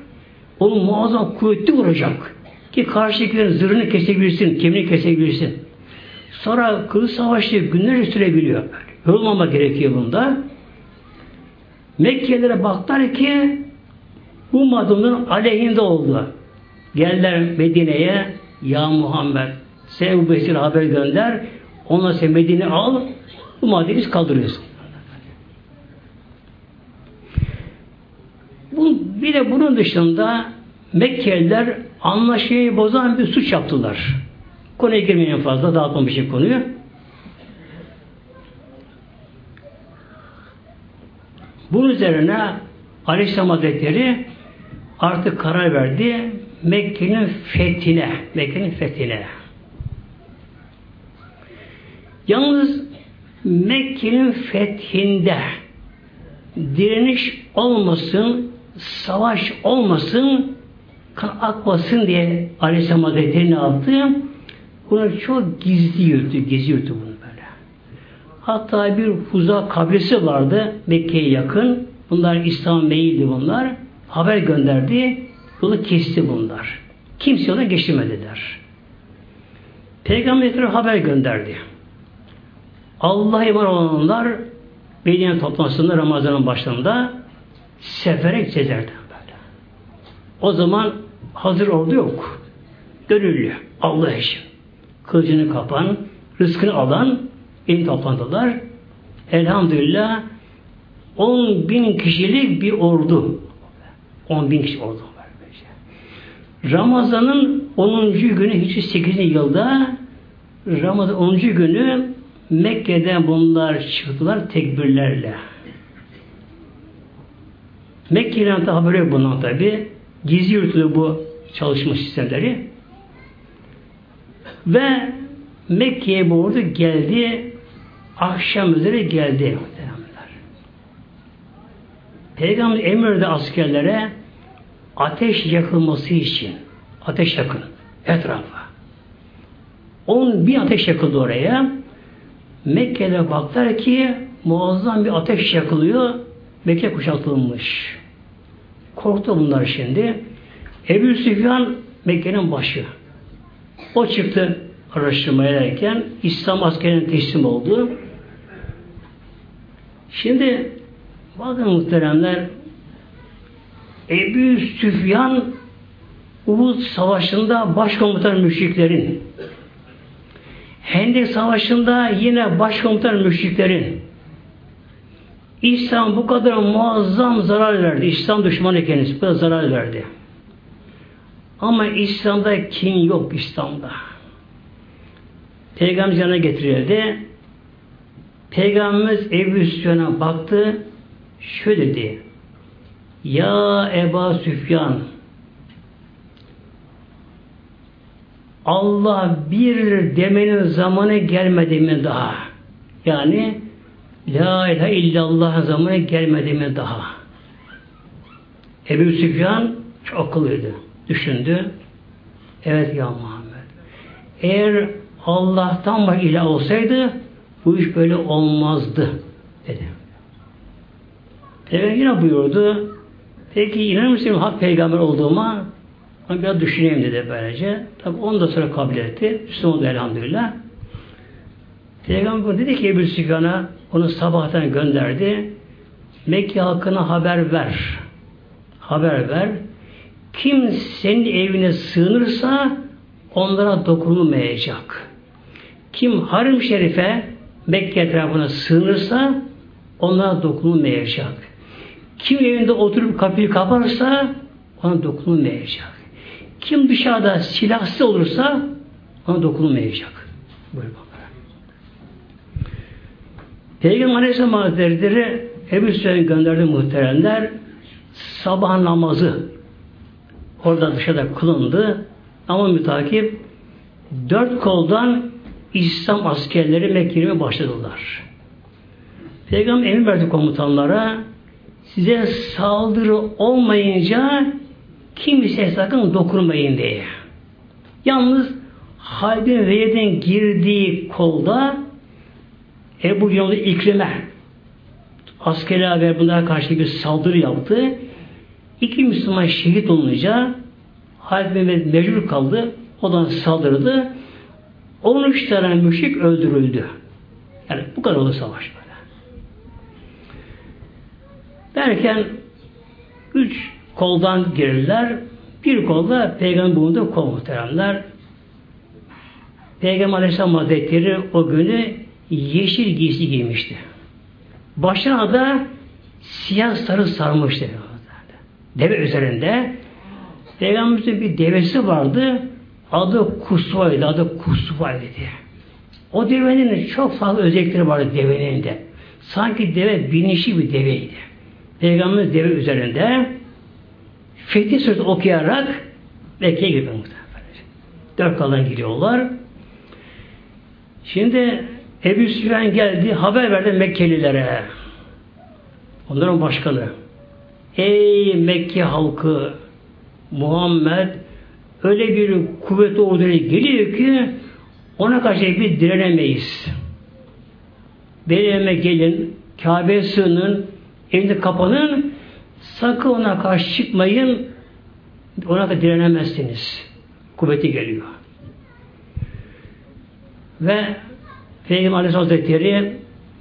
onu muazzam kuvvetli vuracak. Ki karşıdakilerin zırhını kesebilirsin, kemiğini kesebilirsin. Sonra kılıç savaşı günlerce sürebiliyor. Yorulmama gerekiyor bunda. Mekkelilere baktılar ki bu madunun aleyhinde oldu. Geldiler Medine'ye ya Muhammed sen bu Besir haber gönder ona sen Medine al bu maddeyi biz kaldırıyoruz. Bu, bir de bunun dışında Mekkeliler anlaşmayı bozan bir suç yaptılar. Konuya girmeyin fazla dağıtmamışım konuyu. Bunun üzerine Aleyhisselam Hazretleri artık karar verdi Mekke'nin fethine. Mekke'nin fethine. Yalnız Mekke'nin fethinde direniş olmasın, savaş olmasın, kan akmasın diye Aleyhisselam Hazretleri ne yaptı? Bunu çok gizli yürüdü, gizli yürüdü bunu böyle. Hatta bir Huza kabilesi vardı Mekke'ye yakın. Bunlar İslam meyildi bunlar. Haber gönderdi. Yolu kesti bunlar. Kimse yola geçirmediler. Peygamber haber gönderdi. Allah'a iman olanlar Medine toplantısında Ramazan'ın başlarında sefere gideceklerdi. O zaman hazır ordu yok. Gönüllü. Allah için. Kılıcını kapan, rızkını alan elini toplandılar. Elhamdülillah 10 bin kişilik bir ordu. 10 bin kişi ordu. Ramazan'ın 10. günü hiç 8. yılda Ramazan 10. günü Mekke'den bunlar çıktılar tekbirlerle. Mekke'den de haberi bundan tabi. Gizli yürütülü bu çalışma sistemleri. Ve Mekke'ye bu ordu geldi. Akşam üzere geldi. Peygamber emrede askerlere ateş yakılması için ateş yakın etrafa. On bir ateş yakıldı oraya. Mekke'de baktılar ki muazzam bir ateş yakılıyor. Mekke kuşatılmış. Korktu bunlar şimdi. Ebu Süfyan Mekke'nin başı. O çıktı araştırmaya derken İslam askerine teslim oldu. Şimdi bakın muhteremler Ebu Süfyan Uhud Savaşı'nda başkomutan müşriklerin Hendek Savaşı'nda yine başkomutan müşriklerin İslam bu kadar muazzam zarar verdi. İslam düşmanı kendisi bu kadar zarar verdi. Ama İslam'da kin yok İslam'da. Peygamber yanına getirildi. Peygamberimiz Ebu Süfyan'a baktı. Şöyle dedi. Ya Eba Süfyan Allah bir demenin zamanı gelmedi mi daha? Yani La ilahe illallah zamanı gelmedi mi daha? Ebu Süfyan çok akıllıydı. Düşündü. Evet ya Muhammed. Eğer Allah'tan bak ilah olsaydı bu iş böyle olmazdı dedi. Peygamber yine buyurdu. Peki inanır mısın hak peygamber olduğuma? Ama biraz düşüneyim dedi böylece. Tabi onu da sonra kabul etti. Müslüman oldu elhamdülillah. Peygamber dedi ki Ebu Süfyan'a onu sabahtan gönderdi. Mekke halkına haber ver. Haber ver. Kim senin evine sığınırsa onlara dokunulmayacak. Kim harim şerife Mekke etrafına sığınırsa onlara dokunulmayacak. Kim evinde oturup kapıyı kaparsa ona dokunulmayacak. Kim dışarıda silahsız olursa ona dokunulmayacak. Böyle Peygamber Aleyhisselam Hazretleri Ebu Süfyan gönderdi muhteremler sabah namazı orada dışarıda kılındı ama mütakip dört koldan İslam askerleri Mekke'ye başladılar. Peygamber emir verdi komutanlara size saldırı olmayınca kimse sakın dokunmayın diye. Yalnız Halid Velid'in girdiği kolda Ebu Yolda İkrime askerler ve bunlara karşı bir saldırı yaptı. İki Müslüman şehit olunca Halid Mehmet mecbur kaldı. Odan saldırdı. 13 tane müşrik öldürüldü. Yani bu kadar oldu savaş böyle. Derken üç koldan girirler. Bir kolda Peygamber bulunduğu kol muhteremler. Peygamber Aleyhisselam Hazretleri o günü yeşil giysi giymişti. Başına da siyah sarı sarmıştı. Deve üzerinde. Peygamberimizin bir devesi vardı. Adı Kusva'ydı. Adı Kusva'ydı. O devenin çok fazla özellikleri vardı devenin de. Sanki deve binişi bir deveydi. Peygamberimiz deve üzerinde Fethi Suresi okuyarak Mekke'ye gidiyor muhtemelen. Dört kalan gidiyorlar. Şimdi Ebu Süfyan geldi, haber verdi Mekkelilere. Onların başkanı. Ey Mekke halkı Muhammed öyle bir kuvvetli orduyla geliyor ki ona karşı bir direnemeyiz. Benim gelin, Kabe'ye sığının, evinde kapanın, sakın ona karşı çıkmayın, ona da direnemezsiniz. Kuvveti geliyor. Ve Peygamber Aleyhisselam Hazretleri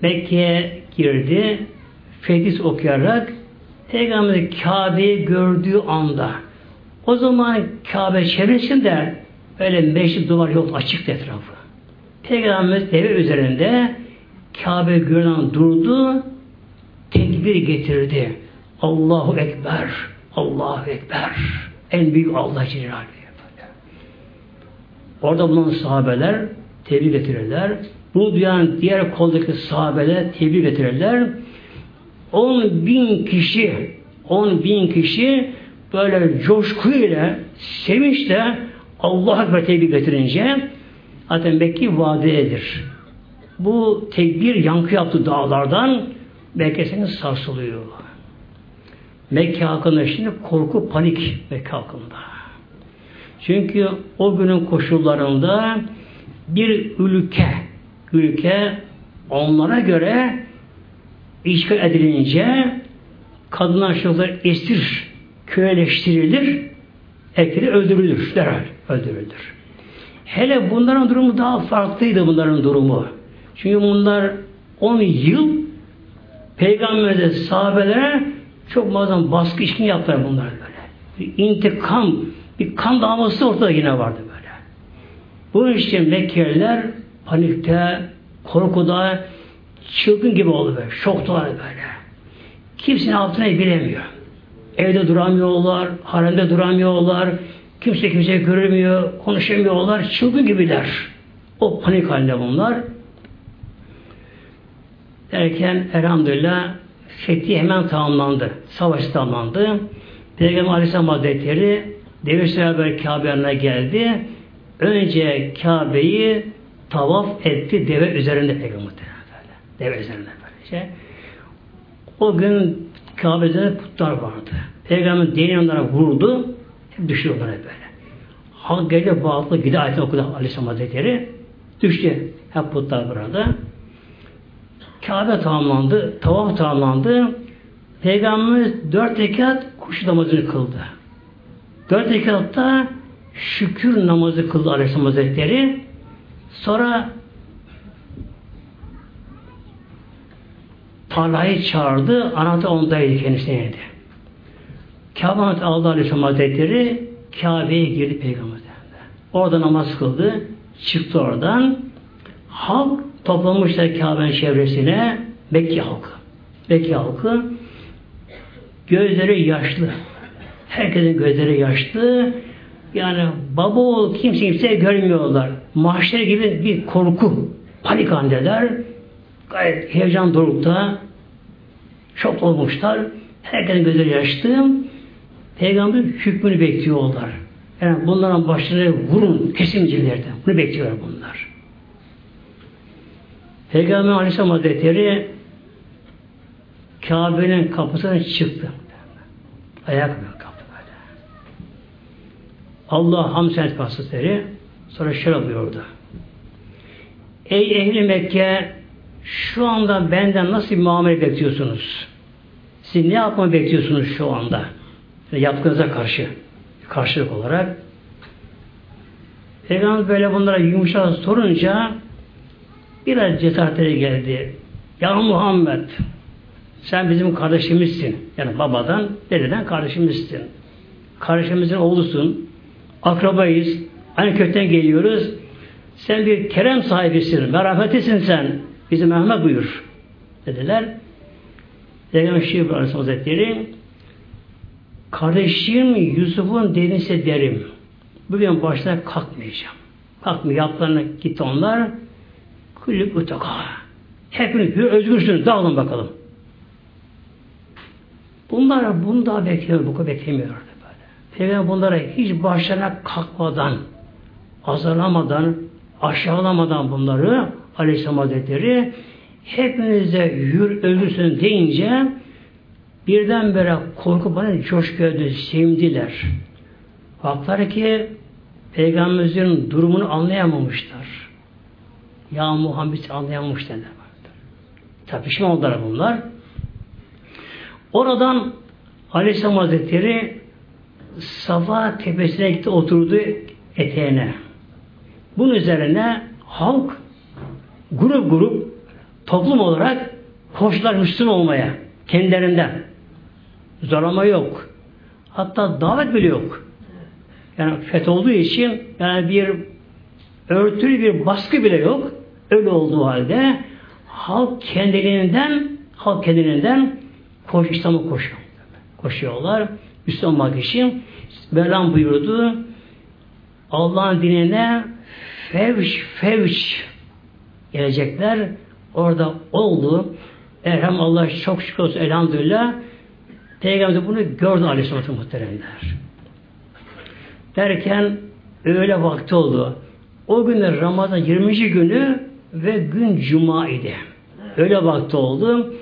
Mekke'ye girdi. Fedis okuyarak Peygamber Kabe'yi gördüğü anda o zaman Kabe çevresinde öyle meşri duvar yok açık etrafı. Peygamberimiz deve üzerinde Kabe görünen durdu tekbir getirdi. Allahu Ekber Allahu Ekber en büyük Allah Celaluhu Orada bulunan sahabeler tebrik getirirler. Bu duyan diğer koldaki sahabeler tebrik getirirler. 10 bin kişi 10 bin kişi böyle coşkuyla sevinçle Allah Ekber tebrik getirince zaten Mekke vadiyedir. Bu tekbir yankı yaptı dağlardan Mekke seni sarsılıyor. Mekke hakkında şimdi korku, panik Mekke hakkında. Çünkü o günün koşullarında bir ülke ülke onlara göre işgal edilince kadınlar çocuklar esir köleleştirilir erkekler öldürülür derhal öldürülür. Hele bunların durumu daha farklıydı bunların durumu. Çünkü bunlar 10 yıl peygamberde sahabelere çok bazen baskı işkin yaptılar bunlar böyle. Bir intikam, bir kan davası ortada yine vardı böyle. Bu için Mekkeliler panikte, korkuda, çılgın gibi oldu böyle. Şoktular böyle. Kimsenin altına bilemiyor. Evde duramıyorlar, haremde duramıyorlar, kimse kimse göremiyor, konuşamıyorlar, çılgın gibiler. O panik halinde bunlar. Derken elhamdülillah fethi hemen tamamlandı. Savaş tamamlandı. Peygamber Aleyhisselam Hazretleri devir beraber Kabe yanına geldi. Önce Kabe'yi tavaf etti deve üzerinde Peygamber Deve üzerinde böylece. O gün Kabe üzerinde putlar vardı. Peygamber dini onlara vurdu. Hep düştü onlara böyle. Halk geldi bağlı gidi ayet okudu Aleyhisselam Hazretleri. Düştü. Hep putlar burada. Kabe tamamlandı. Tavaf tamamlandı. Peygamberimiz dört rekat kuş namazını kıldı. Dört rekatta şükür namazı kıldı Aleyhisselam Hazretleri. Sonra Talha'yı çağırdı. Anahtar ondaydı kendisine. Kabe aldı Aleyhisselam Hazretleri Kabe'ye girdi Peygamber. Orada namaz kıldı. Çıktı oradan. Halk toplamışlar Kabe'nin çevresine Mekke halkı. Mekke halkı gözleri yaşlı. Herkesin gözleri yaşlı. Yani baba oğul kimse kimse görmüyorlar. Mahşer gibi bir korku, panik halindeler. Gayet heyecan dorukta. Çok olmuşlar. Herkesin gözleri yaşlı. Peygamber hükmünü bekliyorlar. Yani bunların başlarına vurun kesimcilerden. Bunu bekliyorlar bunlar. Peygamber Aleyhisselam Hazretleri Kabe'nin kapısına çıktı. Ayak kapı böyle. Allah hamsen Hazretleri sonra şöyle buyurdu. Ey ehli Mekke şu anda benden nasıl bir muamele bekliyorsunuz? Siz ne yapma bekliyorsunuz şu anda? Yaptığınıza karşı karşılık olarak Peygamber böyle bunlara yumuşak sorunca biraz cesaretleri geldi. Ya Muhammed sen bizim kardeşimizsin. Yani babadan, dededen kardeşimizsin. Kardeşimizin oğlusun. Akrabayız. Aynı kökten geliyoruz. Sen bir kerem sahibisin. Merhametisin sen. Bizi merhamet buyur. Dediler. Peygamber Şiir Aleyhisselam Hazretleri kardeşim Yusuf'un denizse derim. Bugün başına kalkmayacağım. Kalkmıyor. Yaplarına gitti onlar. Kulüp utaka. Hepiniz bir özgürsünüz. Dağılın bakalım. Bunlar bunu daha bekliyor, bu kadar beklemiyordu böyle. Peygamber bunlara hiç başlarına kalkmadan, azarlamadan, aşağılamadan bunları Aleyhisselam Hazretleri hepinize yür ölürsün deyince birdenbire korku bana coşku ödü, sevindiler. Baklar ki Peygamberimizin durumunu anlayamamışlar. Ya Muhammed anlayamamış derler. Tabi pişman oldular bunlar. Oradan Aleyhisselam Hazretleri Safa tepesine gitti oturdu eteğine. Bunun üzerine halk grup grup toplum olarak koştular Müslüman olmaya kendilerinden. Zorlama yok. Hatta davet bile yok. Yani feth olduğu için yani bir örtülü bir baskı bile yok. Öyle olduğu halde halk kendiliğinden halk kendiliğinden koş, İslam'a koşuyor. Koşuyorlar. Müslüman olmak için Mevlam buyurdu Allah'ın dinine fevş fevş gelecekler. Orada oldu. Erham Allah çok şükür olsun elhamdülillah. Peygamber bunu gördü aleyhisselatü muhteremler. Derken öyle vakti oldu. O günler Ramazan 20. günü ve gün Cuma idi. Öyle vakti oldu.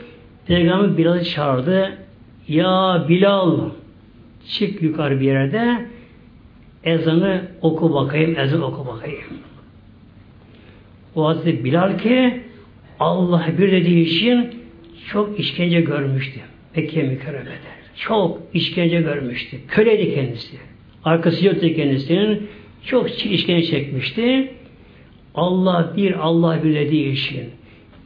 Peygamber Bilal'ı çağırdı. Ya Bilal çık yukarı bir yerde ezanı oku bakayım, ezan oku bakayım. O Hazreti Bilal ki Allah bir dediği için çok işkence görmüştü. Mekke mükerremede. Çok işkence görmüştü. Köleydi kendisi. Arkası yoktu kendisinin. Çok işkence çekmişti. Allah bir, Allah bir dediği için.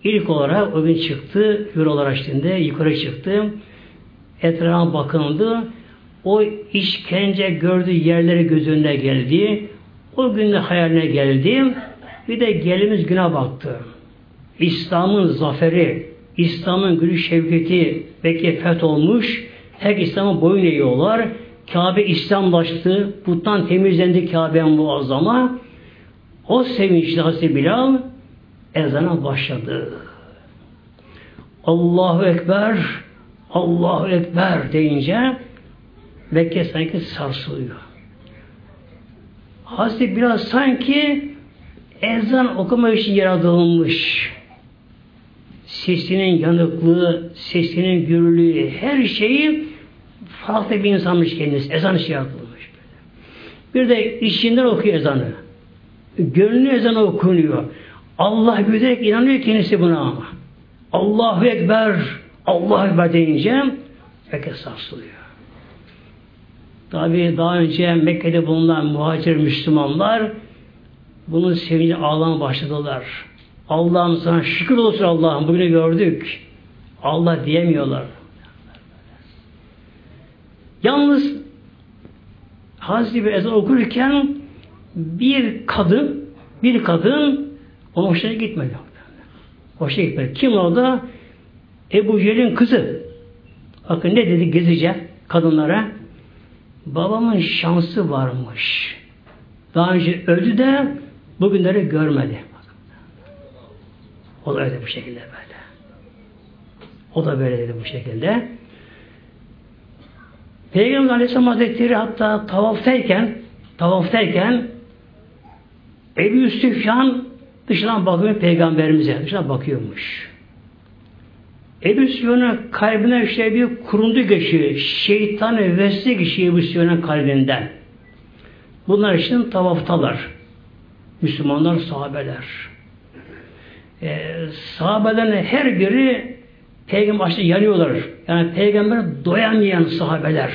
İlk olarak o gün çıktı, yuralar açtığında yukarı çıktı. Etrafa bakındı. O işkence gördüğü yerlere göz önüne geldi. O günde hayaline geldi. Bir de gelimiz güne baktı. İslam'ın zaferi, İslam'ın gülü şevketi belki feth olmuş. Her İslam'a boyun eğiyorlar. Kabe İslamlaştı. Puttan temizlendi Kabe muazzama. O sevinçli Hazreti Bilal ezana başladı. Allahu Ekber, Allahu Ekber deyince Mekke sanki sarsılıyor. Hazreti Bilal sanki ezan okuma için yaratılmış. Sesinin yanıklığı, sesinin gürlüğü, her şeyi farklı bir insanmış kendisi. Ezan için yaratılmış. Bir de içinden okuyor ezanı. Gönlü ezanı okunuyor. Allah bilerek inanıyor kendisi buna ama. Allahu Ekber, Allahu Ekber deyince herkes sarsılıyor. Tabi daha önce Mekke'de bulunan muhacir Müslümanlar bunun sevinci ağlamaya başladılar. Allah'ım sana şükür olsun Allah'ım bugünü gördük. Allah diyemiyorlar. Yalnız Hazreti bir ezan okurken bir kadın bir kadın onun hoşuna gitmedi. Hoşuna gitmedi. Kim o da? Ebu Cehil'in kızı. Bakın ne dedi gezice kadınlara? Babamın şansı varmış. Daha önce öldü de bugünleri görmedi. O da öyle bu şekilde böyle. O da böyle dedi bu şekilde. Peygamber Aleyhisselam Hazretleri hatta tavaftayken tavaftayken Ebu Süfyan dışından bakıyor peygamberimize. Dışından bakıyormuş. Ebu Süfyan'ın kalbine işte bir kurundu geçiyor. Şeytan vesile geçiyor Ebu Süfyan'ın kalbinden. Bunlar için tavaftalar. Müslümanlar, sahabeler. Ee, sahabelerin her biri peygamber başta yanıyorlar. Yani peygamber doyamayan sahabeler.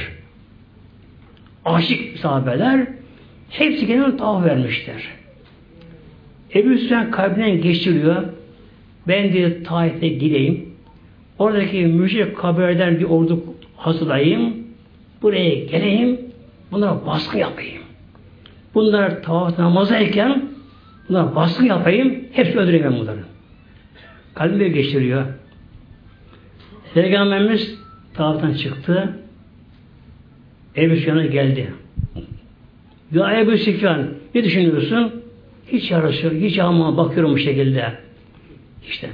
Aşık sahabeler hepsi kendine tavaf vermişler. Ebu Süfyan kalbinden geçiriyor. Ben diye Taif'e gideyim. Oradaki müşrik kabilelerden bir ordu hazırlayayım. Buraya geleyim. Bunlara baskı yapayım. Bunlar tavaf namazdayken bunlara baskı yapayım. Hepsi öldüreyim ben bunları. Kalbime geçiriyor. Peygamberimiz tavaftan çıktı. Ebu Süfyan'a geldi. Ya Ebu Süfyan ne düşünüyorsun? Hiç yarışıyor, hiç ama bakıyorum bu şekilde. İşte mi?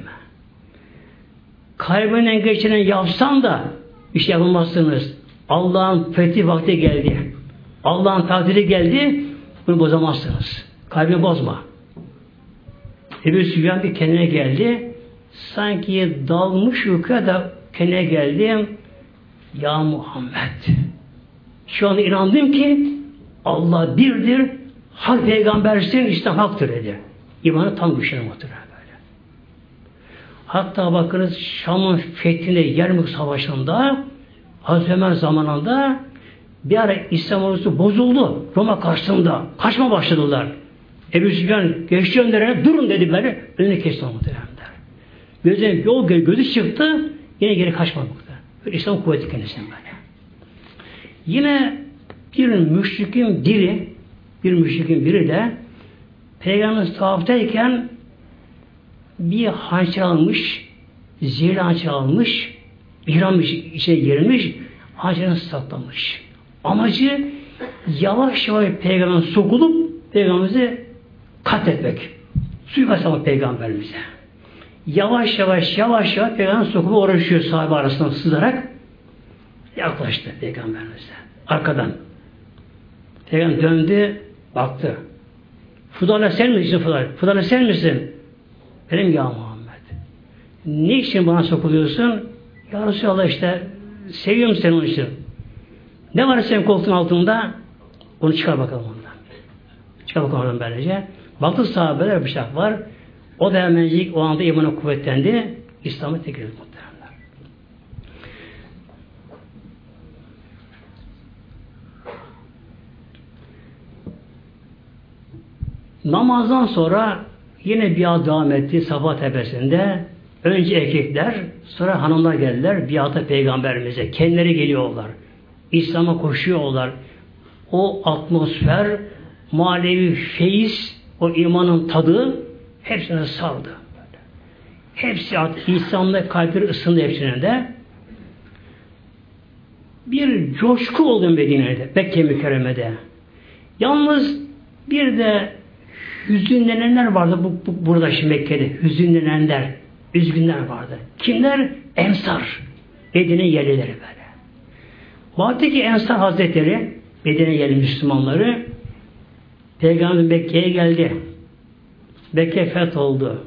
Kalbinden geçiren yapsan da bir şey yapamazsınız. Allah'ın fethi vakti geldi. Allah'ın takdiri geldi. Bunu bozamazsınız. Kalbini bozma. Ebu Süfyan bir kendine geldi. Sanki dalmış yukarı da kendine geldi. Ya Muhammed şu anda inandım ki Allah birdir, hak peygambersin, işte haktır dedi. İmanı tam güçlere muhtemelen böyle. Hatta bakınız Şam'ın fethinde Yermük Savaşı'nda Hazreti Ömer zamanında bir ara İslam ordusu bozuldu Roma karşısında. Kaçma başladılar. Ebu Süfyan geçti önlerine durun dedi böyle. Önüne kesti muhtemelen. Gözden yol gözü çıktı yine geri kaçmadı muhtemelen. Böyle İslam kuvveti kendisine böyle. Yine bir müşrikin biri bir müşrikin biri de Peygamber tavaftayken bir hançer almış, zehirli hançer almış, ihram içine girmiş, hançerini saklamış. Amacı yavaş yavaş peygamber sokulup peygamberimizi katletmek. Suikast almak peygamberimize. Yavaş yavaş yavaş yavaş peygamber sokulup uğraşıyor sahibi arasında sızarak yaklaştı peygamberimize. Arkadan. Peygamber döndü, Baktı. Fudala sen misin Fudala? Fudala sen misin? Benim ya Muhammed. Ne için bana sokuluyorsun? Ya Resulallah işte seviyorum seni onun için. Ne var senin koltuğun altında? Onu çıkar bakalım ondan. Çıkar bakalım ondan böylece. Baktı sahabeler bir şey var. O da hemencik o anda imanı kuvvetlendi. İslam'ı tekrar Namazdan sonra yine biat devam etti Safa tepesinde. Önce erkekler, sonra hanımlar geldiler biata peygamberimize. Kendileri geliyorlar. İslam'a koşuyorlar. O atmosfer, manevi feyiz, o imanın tadı Hepsine sardı. Hepsi artık İslam'da kalpleri ısındı hepsine de. Bir coşku oldu Medine'de, Mekke mükerremede. Yalnız bir de hüzünlenenler vardı bu, bu, burada şimdi Mekke'de. Hüzünlenenler, üzgünler vardı. Kimler? Ensar. Medine yerlileri böyle. Baktı Ensar Hazretleri, Medine yerli Müslümanları Peygamber Mekke'ye geldi. Mekke feth oldu.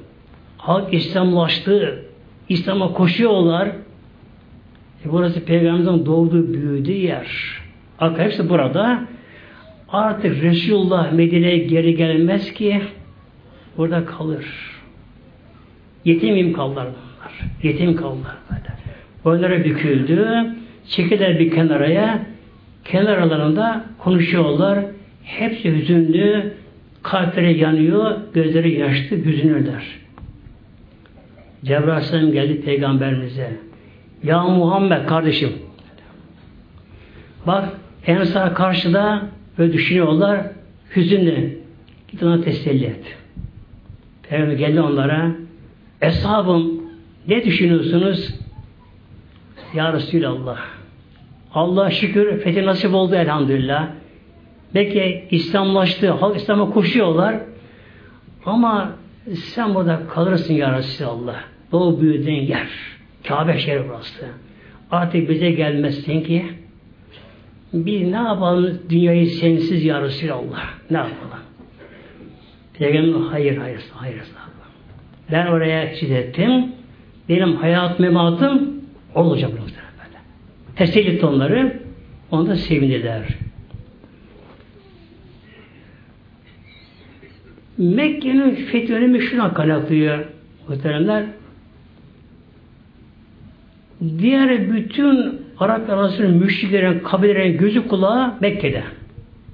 Halk İslamlaştı. İslam'a koşuyorlar. E burası Peygamberimizin doğduğu, büyüdüğü yer. Arka hepsi burada. Artık Resulullah Medine'ye geri gelmez ki burada kalır. Yetimim kaldılar bunlar. Yetim kaldılar böyle. Boynları büküldü. Çekildiler bir kenaraya. Kenar aralarında konuşuyorlar. Hepsi hüzünlü. Kalpleri yanıyor. Gözleri yaşlı. Hüzünlüler. Cebrail Aleyhisselam geldi peygamberimize. Ya Muhammed kardeşim bak Ensar karşıda böyle düşünüyorlar hüzünlü. Git ona teselli et. Peygamber geldi onlara Eshabım ne düşünüyorsunuz? Ya Resulallah Allah şükür fethi nasip oldu elhamdülillah. Belki İslamlaştı, halk İslam'a koşuyorlar. Ama sen burada kalırsın ya Resulallah. Doğu büyüdüğün yer. Kabe şehri burası. Artık bize gelmezsin ki biz ne yapalım dünyayı sensiz ya Resulallah. Ne yapalım? Peygamber hayır hayır hayır. Ben oraya çizettim. Benim hayat mematım olacak böyle. Teselli etti onları. Onda sevindiler. Mekke'nin fethi önemi şuna kaynaklıyor muhteremler. Diğer bütün Arap arasının müşriklerin, kabilelerin gözü kulağı Mekke'de.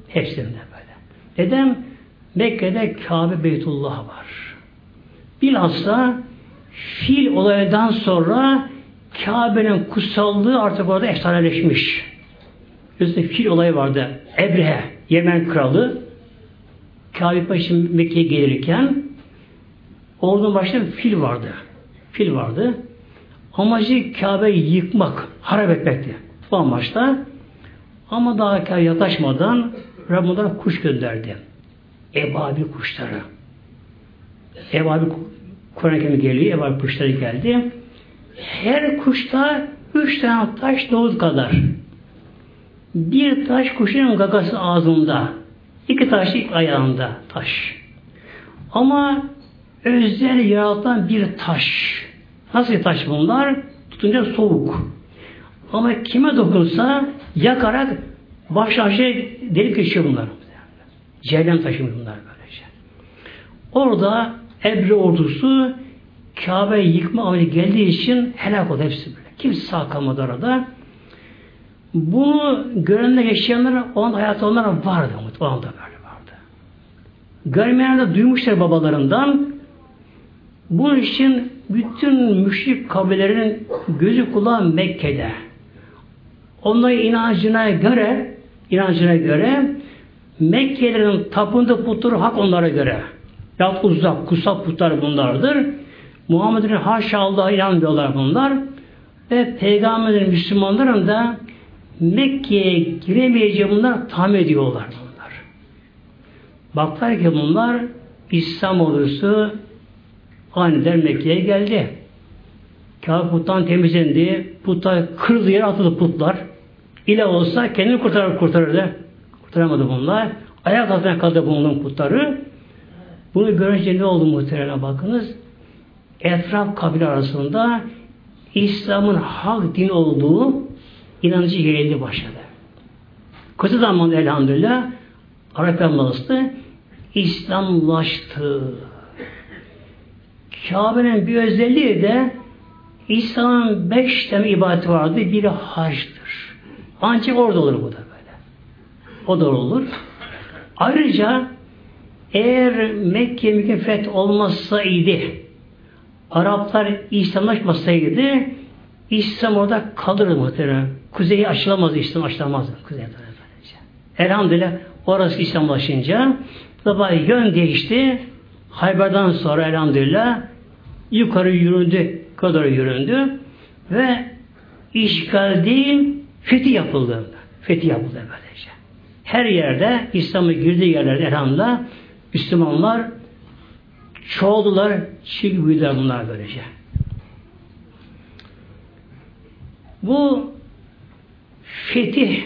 Hepsinde böyle. Neden? Mekke'de Kabe Beytullah var. Bilhassa fil olayından sonra Kabe'nin kutsallığı artık orada efsaneleşmiş. Üstelik fil olayı vardı. Ebrehe, Yemen kralı Kabe Paşa Mekke'ye gelirken ordunun başında fil vardı. Fil vardı. Amacı Kabe'yi yıkmak, harap etmekti. Bu amaçla ama daha Kabe yaklaşmadan Rabbim kuş gönderdi. Ebabi kuşları. Ebabi Kur'an-ı Kerim geliyor. Ebabi kuşları geldi. Her kuşta üç tane taş nohut kadar. Bir taş kuşun gagası ağzında. İki taş ilk ayağında taş. Ama özel yaratan bir taş. Nasıl bir taş bunlar? Tutunca soğuk. Ama kime dokunsa yakarak baş aşağı delik geçiyor bunlar. Cehennem taşı bunlar böylece. Orada Ebre ordusu Kabe yıkma ameli geldiği için helak oldu hepsi böyle. Kimse sağ kalmadı orada. Bunu görenler yaşayanlar o anda hayatta onlara vardı. O anda böyle vardı. Görmeyenler de duymuşlar babalarından. Bunun için bütün müşrik kabilelerinin gözü kulağı Mekke'de. Onların inancına göre inancına göre Mekkelilerin tapındığı putları hak onlara göre. Ya uzak, kutsal putlar bunlardır. Muhammed'in haşa Allah'a inanmıyorlar bunlar. Ve Peygamber'in Müslümanların da Mekke'ye giremeyeceği bunlar tahmin ediyorlar bunlar. Baklar ki bunlar İslam ordusu aniden Mekke'ye geldi. Kabe puttan temizlendi. Putlar kırıldı yere atıldı putlar. İle olsa kendini kurtarır, kurtarırdı. Kurtaramadı bunlar. Ayak altına kaldı bunun putları. Bunu görünce ne oldu muhtemelen bakınız etraf kabile arasında İslam'ın hak din olduğu inancı yayıldı başladı. Kısa zamanda elhamdülillah Arap Yamalısı'nı İslamlaştı. Kabe'nin bir özelliği de İslam'ın beş tane ibadeti vardı. Biri hacdır. Ancak orada olur bu da böyle. O da olur. Ayrıca eğer Mekke mükeffet olmasaydı Araplar İslamlaşmasaydı İslam orada kalır muhtemelen. Kuzeyi açılamaz, İslam açılamaz. Kuzey Elhamdülillah orası İslamlaşınca tabi yön değişti. Hayber'den sonra elhamdülillah yukarı yüründü, kadar yüründü ve işgal değil, fethi yapıldı. Fethi yapıldı böylece. Her yerde, İslam'a girdiği yerlerde elhamdülillah Müslümanlar çoğaldılar, çiğ büyüdüler bunlar böylece. Bu fetih,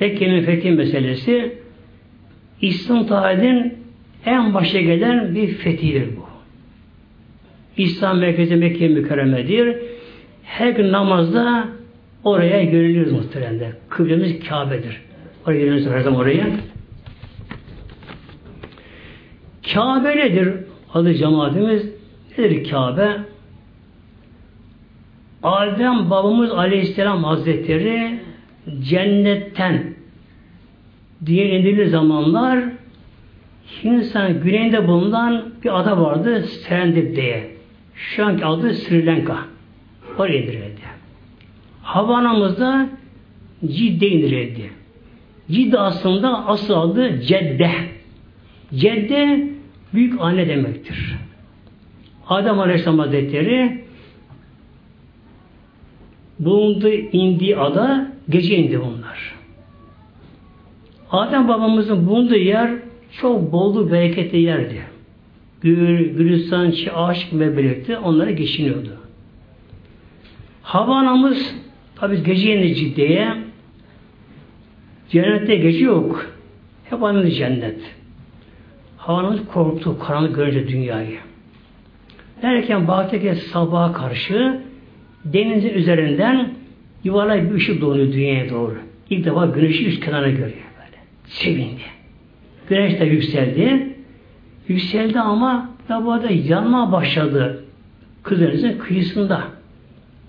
Mekke'nin fetih meselesi İslam tarihinin en başa gelen bir fetihdir bu. İslam merkezi Mekke mükerremedir. Her gün namazda oraya yöneliyoruz muhteremde. Kıblemiz Kabe'dir. Oraya yöneliyoruz her zaman oraya. Kabe nedir? Adı cemaatimiz nedir Kabe? Adem babamız Aleyhisselam Hazretleri cennetten diye indirir zamanlar Hindistan güneyinde bulunan bir ada vardı Serendip diye. Şu anki adı Sri Lanka. Oraya indirildi. Havanamızda Cidde indirildi. Cidde aslında asıl adı Cedde. Cedde büyük anne demektir. Adem Aleyhisselam Hazretleri bulunduğu indiği ada gece indi bunlar. Adem babamızın bulunduğu yer çok bollu bereketli yerdi. Gül, gülistan, aşk ve birlikte onlara geçiniyordu. Hava anamız tabi gece indi ciddiye cennette gece yok. Hep anımız cennet. Havanımız korktu karanlık görünce dünyayı. Derken baktı sabaha karşı denizin üzerinden yuvarlak bir ışık doğuyor dünyaya doğru. İlk defa güneşi üst kenara görüyor böyle. Sevindi. Güneş de yükseldi. Yükseldi ama tabi da yanma başladı. Kızınızın kıyısında.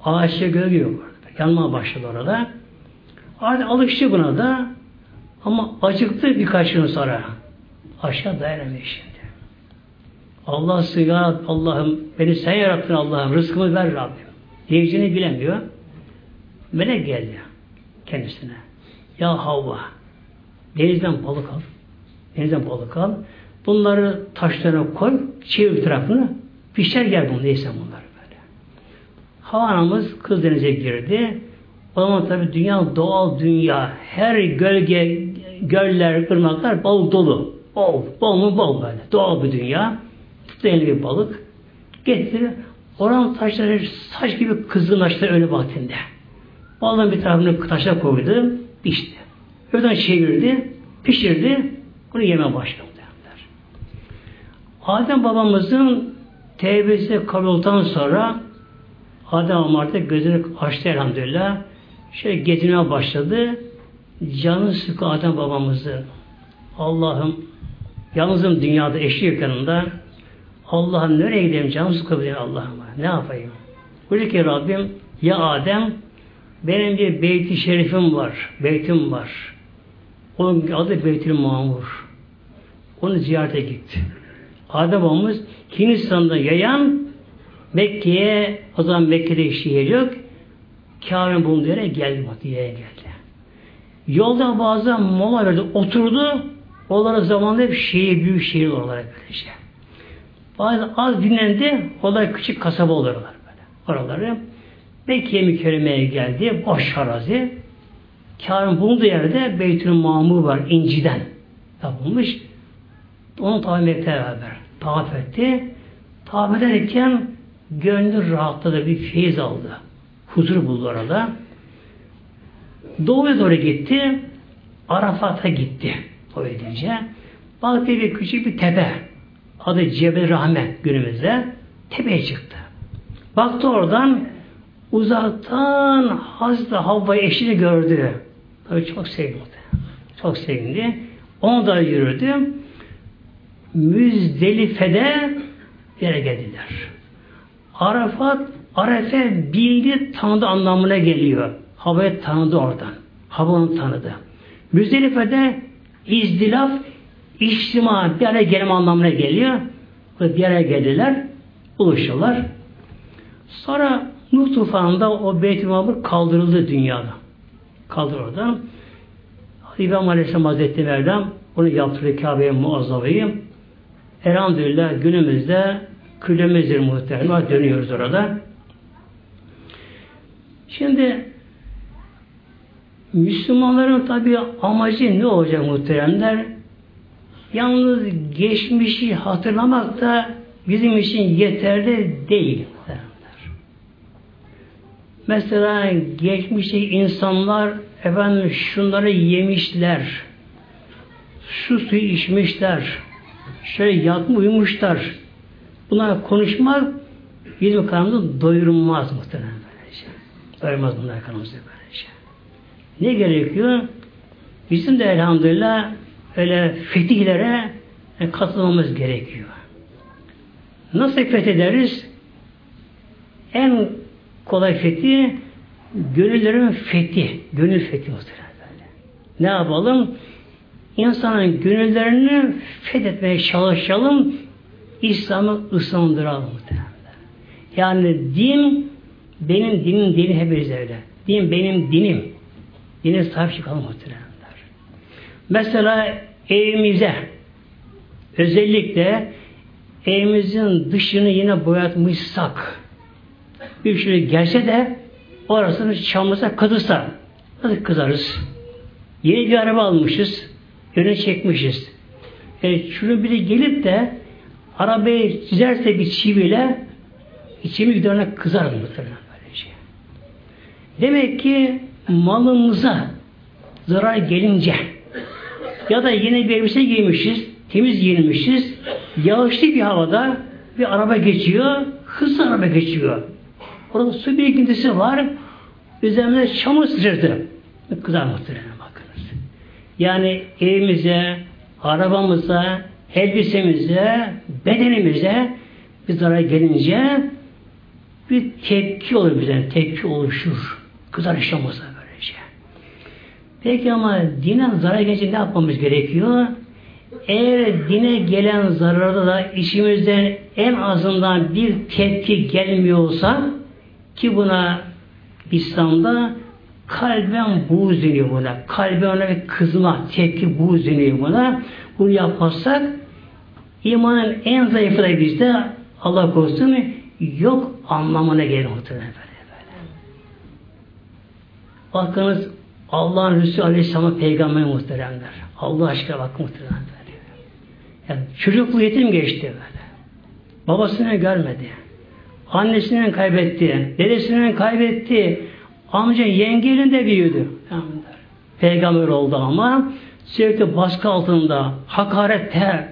Ağaçta gölge yok. Yanmaya başladı orada. Artık alıştı buna da ama acıktı birkaç gün sonra. Aşağı dayanamıyor şimdi. Allah ya Allah'ım beni sen yarattın Allah'ım rızkımı ver Rabbim. Diyeceğini bilemiyor. Melek geldi kendisine. Ya Havva denizden balık al. Denizden balık al. Bunları taşlarına koy. Çevir tarafını. Pişer gel bunu. Neyse bunlar böyle. Hava anamız kız denize girdi. O zaman tabi dünya doğal dünya. Her gölge, göller, ırmaklar bal dolu. Bol, bol mu bol böyle. Doğal bir dünya. Tuttu bir balık. Getirdi. Oranın taşları saç gibi kızgınlaştı öyle vaktinde. Balığın bir tarafını taşa koydu, pişti. Öden çevirdi, pişirdi, bunu yeme başladı. Derler. Adem babamızın tevbesi kabul olduktan sonra Adem artık gözünü açtı elhamdülillah. Şöyle getirmeye başladı. Canı sıkı Adem babamızı. Allah'ım yalnızım dünyada eşi yok yanında. Allah'ım nereye gideyim canım sıkabilir Allah'ım. Ne yapayım? Buyuruyor ki Rabbim ya Adem benim bir beyti şerifim var. Beytim var. Onun adı Beytül Mamur. Onu ziyarete gitti. Adem babamız Hindistan'da yayan Mekke'ye o zaman Mekke'de yer yok. Kabe'nin bulunduğu yere geldi. Batı'ya geldi. Yolda bazı mola verdi. Oturdu. Onlara zamanında hep şehir, büyük şehir olarak böylece. Bazı az dinlendi. Onlar küçük kasaba olurlar böyle. Oraları. Mekke'ye mükerremeye geldi. Boş arazi. Kârın bulunduğu yerde Beytül Mamur var. inciden yapılmış. Onu tavaf etmekle beraber tavaf etti. Tavaf ederken gönlü rahatladı. Bir feyiz aldı. Huzur buldu orada. Doğuya doğru gitti. Arafat'a gitti. O edince. Baktı bir küçük bir tepe. Adı Cebel Rahmet günümüzde. Tepeye çıktı. Baktı oradan uzaktan Hazreti Havva eşini gördü. Tabii çok sevindi. Çok sevindi. Onu da yürüdü. Müzdelife'de yere geldiler. Arafat, Arefe bildi, tanıdı anlamına geliyor. Havayı tanıdı oradan. Hava onu tanıdı. Müzdelife'de izdilaf, içtima bir araya gelme anlamına geliyor. Bir araya geldiler, buluşuyorlar. Sonra Nuh tufanında o Beyt-i kaldırıldı dünyada. Kaldırıldı. İbrahim Aleyhisselam Hazretleri Mevlam onu yaptırdı Kabe'ye muazzavayı. elhamdülillah günümüzde kılemezdir muhtemelen. Dönüyoruz orada. Şimdi Müslümanların tabi amacı ne olacak muhteremler? Yalnız geçmişi hatırlamak da bizim için yeterli değil. Mesela geçmişte insanlar efendim şunları yemişler, şu suyu içmişler, şöyle yatma uyumuşlar. Bunlar konuşmak bizim kanımızı doyurmaz muhtemelen böylece. Doyurmaz bunlar kanımızı böylece. Ne gerekiyor? Bizim de elhamdülillah öyle fetihlere katılmamız gerekiyor. Nasıl fethederiz? En kolay fethi gönüllerin fethi. Gönül fethi muhtemelen böyle. Ne yapalım? İnsanın gönüllerini fethetmeye çalışalım. İslam'ı ısındıralım muhtemelen. Yani din benim dinim dini hepimiz öyle. Din benim dinim. Dine sahip çıkalım muhtemelen. Mesela evimize özellikle evimizin dışını yine boyatmışsak bir şey gelse de orasını çamlısa kızırsa nasıl kızarız? Yeni bir araba almışız. Önüne çekmişiz. E, şunu biri gelip de arabayı çizerse bir çiviyle içimi giderine kızar muhtemelen böylece. Demek ki malımıza zarar gelince ya da yine bir elbise giymişiz, temiz giyinmişiz, yağışlı bir havada bir araba geçiyor, hızlı araba geçiyor. Orada su birikintisi var, üzerinde çamur sıçradı. Kızar muhtemelen bakınız. Yani evimize, arabamıza, elbisemize, bedenimize bir zarar gelince bir tepki olur bize, tepki oluşur. Kızar böylece. Peki ama dine zarar gelince ne yapmamız gerekiyor? Eğer dine gelen zararda da işimizden en azından bir tepki gelmiyorsa ki buna İslam'da kalben buğz deniyor buna. Kalben ona bir kızma, tepki buğz deniyor buna. Bunu yapmazsak imanın en zayıfı da bizde Allah korusun yok anlamına gelir muhtemelen böyle. Bakınız Allah'ın Resulü Aleyhisselam'a peygamber muhteremler. Allah aşkına bak muhteremler. Yani çocukluğu yetim geçti böyle. Babasını görmedi. Annesinden kaybetti. Dedesinden kaybetti. Amca yengeyle büyüdü. Peygamber oldu ama sürekli baskı altında, hakarette,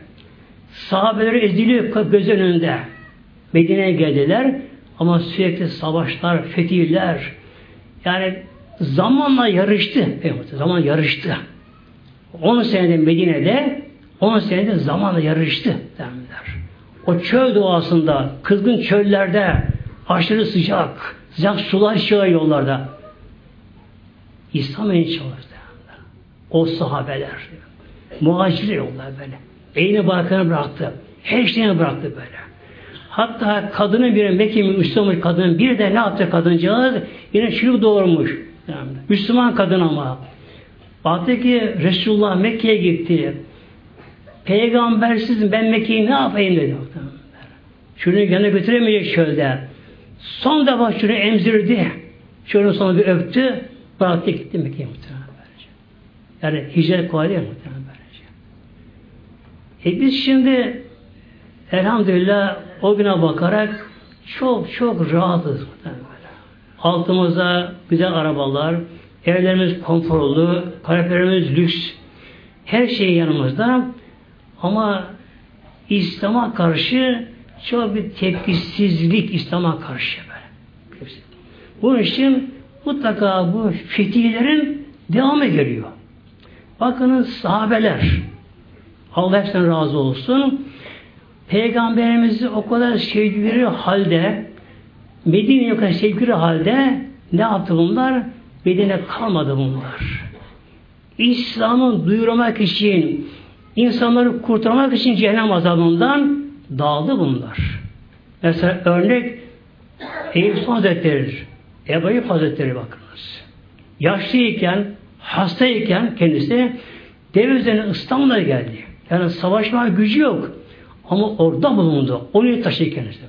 sahabeleri eziliyor göz önünde. Medine'ye geldiler ama sürekli savaşlar, fetihler yani zamanla yarıştı. Zaman yarıştı. 10 senede Medine'de 10 senede zamanla yarıştı derler. O çöl doğasında, kızgın çöllerde, aşırı sıcak, sıcak sular içiyor yollarda. İslam en çalıştı. O sahabeler. Muhacir yollar böyle. Eyni barkını bıraktı. Her şeyini bıraktı böyle. Hatta kadının biri Mekke'nin Müslüman kadının bir de ne yaptı kadıncağız? Yine çocuk doğurmuş. Yani Müslüman kadın ama. Baktı ki Resulullah Mekke'ye gitti. Peygambersiz ben Mekke'yi ne yapayım dedi. Şunu yanına götüremeyecek çölde. Son defa şunu emzirdi. Şunu sonra bir öptü. Bıraktı gitti Mekke'ye muhtemelen. Yani hicret kolay değil muhtemelen. E biz şimdi elhamdülillah o güne bakarak çok çok rahatız muhtemelen Altımıza güzel arabalar, evlerimiz konforlu, kalplerimiz lüks, her şey yanımızda. Ama İslam'a karşı çok bir tepkisizlik İslam'a karşı böyle. Bunun için mutlaka bu fetihlerin devamı geliyor. Bakınız sahabeler Allah razı olsun. Peygamberimizi o kadar sevdikleri halde Medine'ye o kadar sevdikleri halde ne yaptı bunlar? Medine kalmadı bunlar. İslam'ı duyurmak için insanları kurtarmak için cehennem azabından dağıldı bunlar. Mesela örnek Eyüp Hazretleri'dir. Ebu Eyyub Hazretleri bakınız. Yaşlıyken, hastayken kendisi dev üzerine İstanbul'a geldi. Yani savaşma gücü yok. Ama orada bulundu. Onu taşırken işte.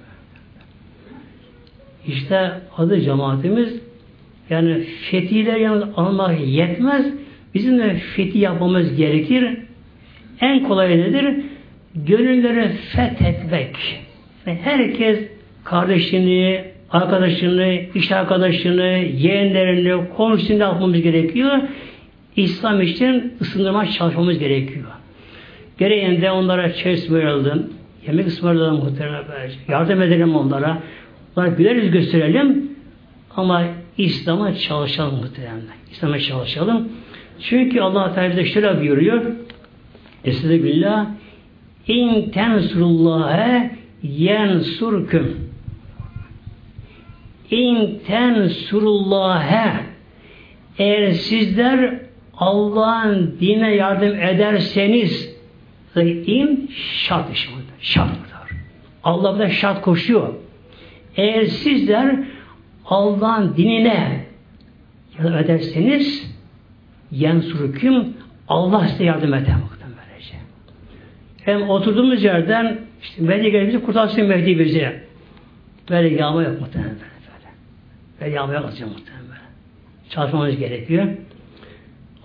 İşte adı cemaatimiz yani fethiler yalnız almak yetmez. Bizim de fethi yapmamız gerekir. En kolay nedir? Gönülleri fethetmek. Ve herkes kardeşini, arkadaşını, iş arkadaşını, yeğenlerini, komşusunu yapmamız gerekiyor. İslam için ısındırma çalışmamız gerekiyor. Gereğinde de onlara çay ısmarladım, yemek ısmarladım muhtemelen Yardım edelim onlara. Onlara güler gösterelim. Ama İslam'a çalışalım muhtemelen. İslam'a çalışalım. Çünkü Allah Teala şöyle buyuruyor. Estağfirullah. İn tensurullâhe yensurküm. İn tensurullâhe eğer sizler Allah'ın dine yardım ederseniz in şart iş burada. Şart burada. Allah da şart koşuyor. Eğer sizler Allah'ın dinine yardım ederseniz yensuruküm Allah size yardım eder böylece. Hem oturduğumuz yerden işte bizi kurtarsın Mehdi bizi. Böyle yağma yok muhtemelen böyle. böyle. Yağma yok muhtemelen böyle. Çalışmamız gerekiyor.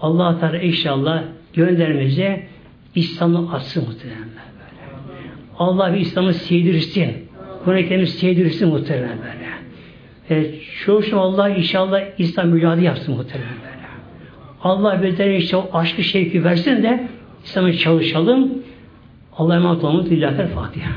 Allah Teala inşallah gönderimize İslam'ı atsın muhtemelen böyle. Allah bir İslam'ı sevdirsin. Kur'an-ı Kerim'i sevdirsin muhtemelen böyle. E, şu şu Allah inşallah İslam mücadele yapsın muhtemelen böyle. Allah bizlere işte o aşkı şevki versin de İslam'a çalışalım. Allah'a emanet olun. Lillahi Fatiha.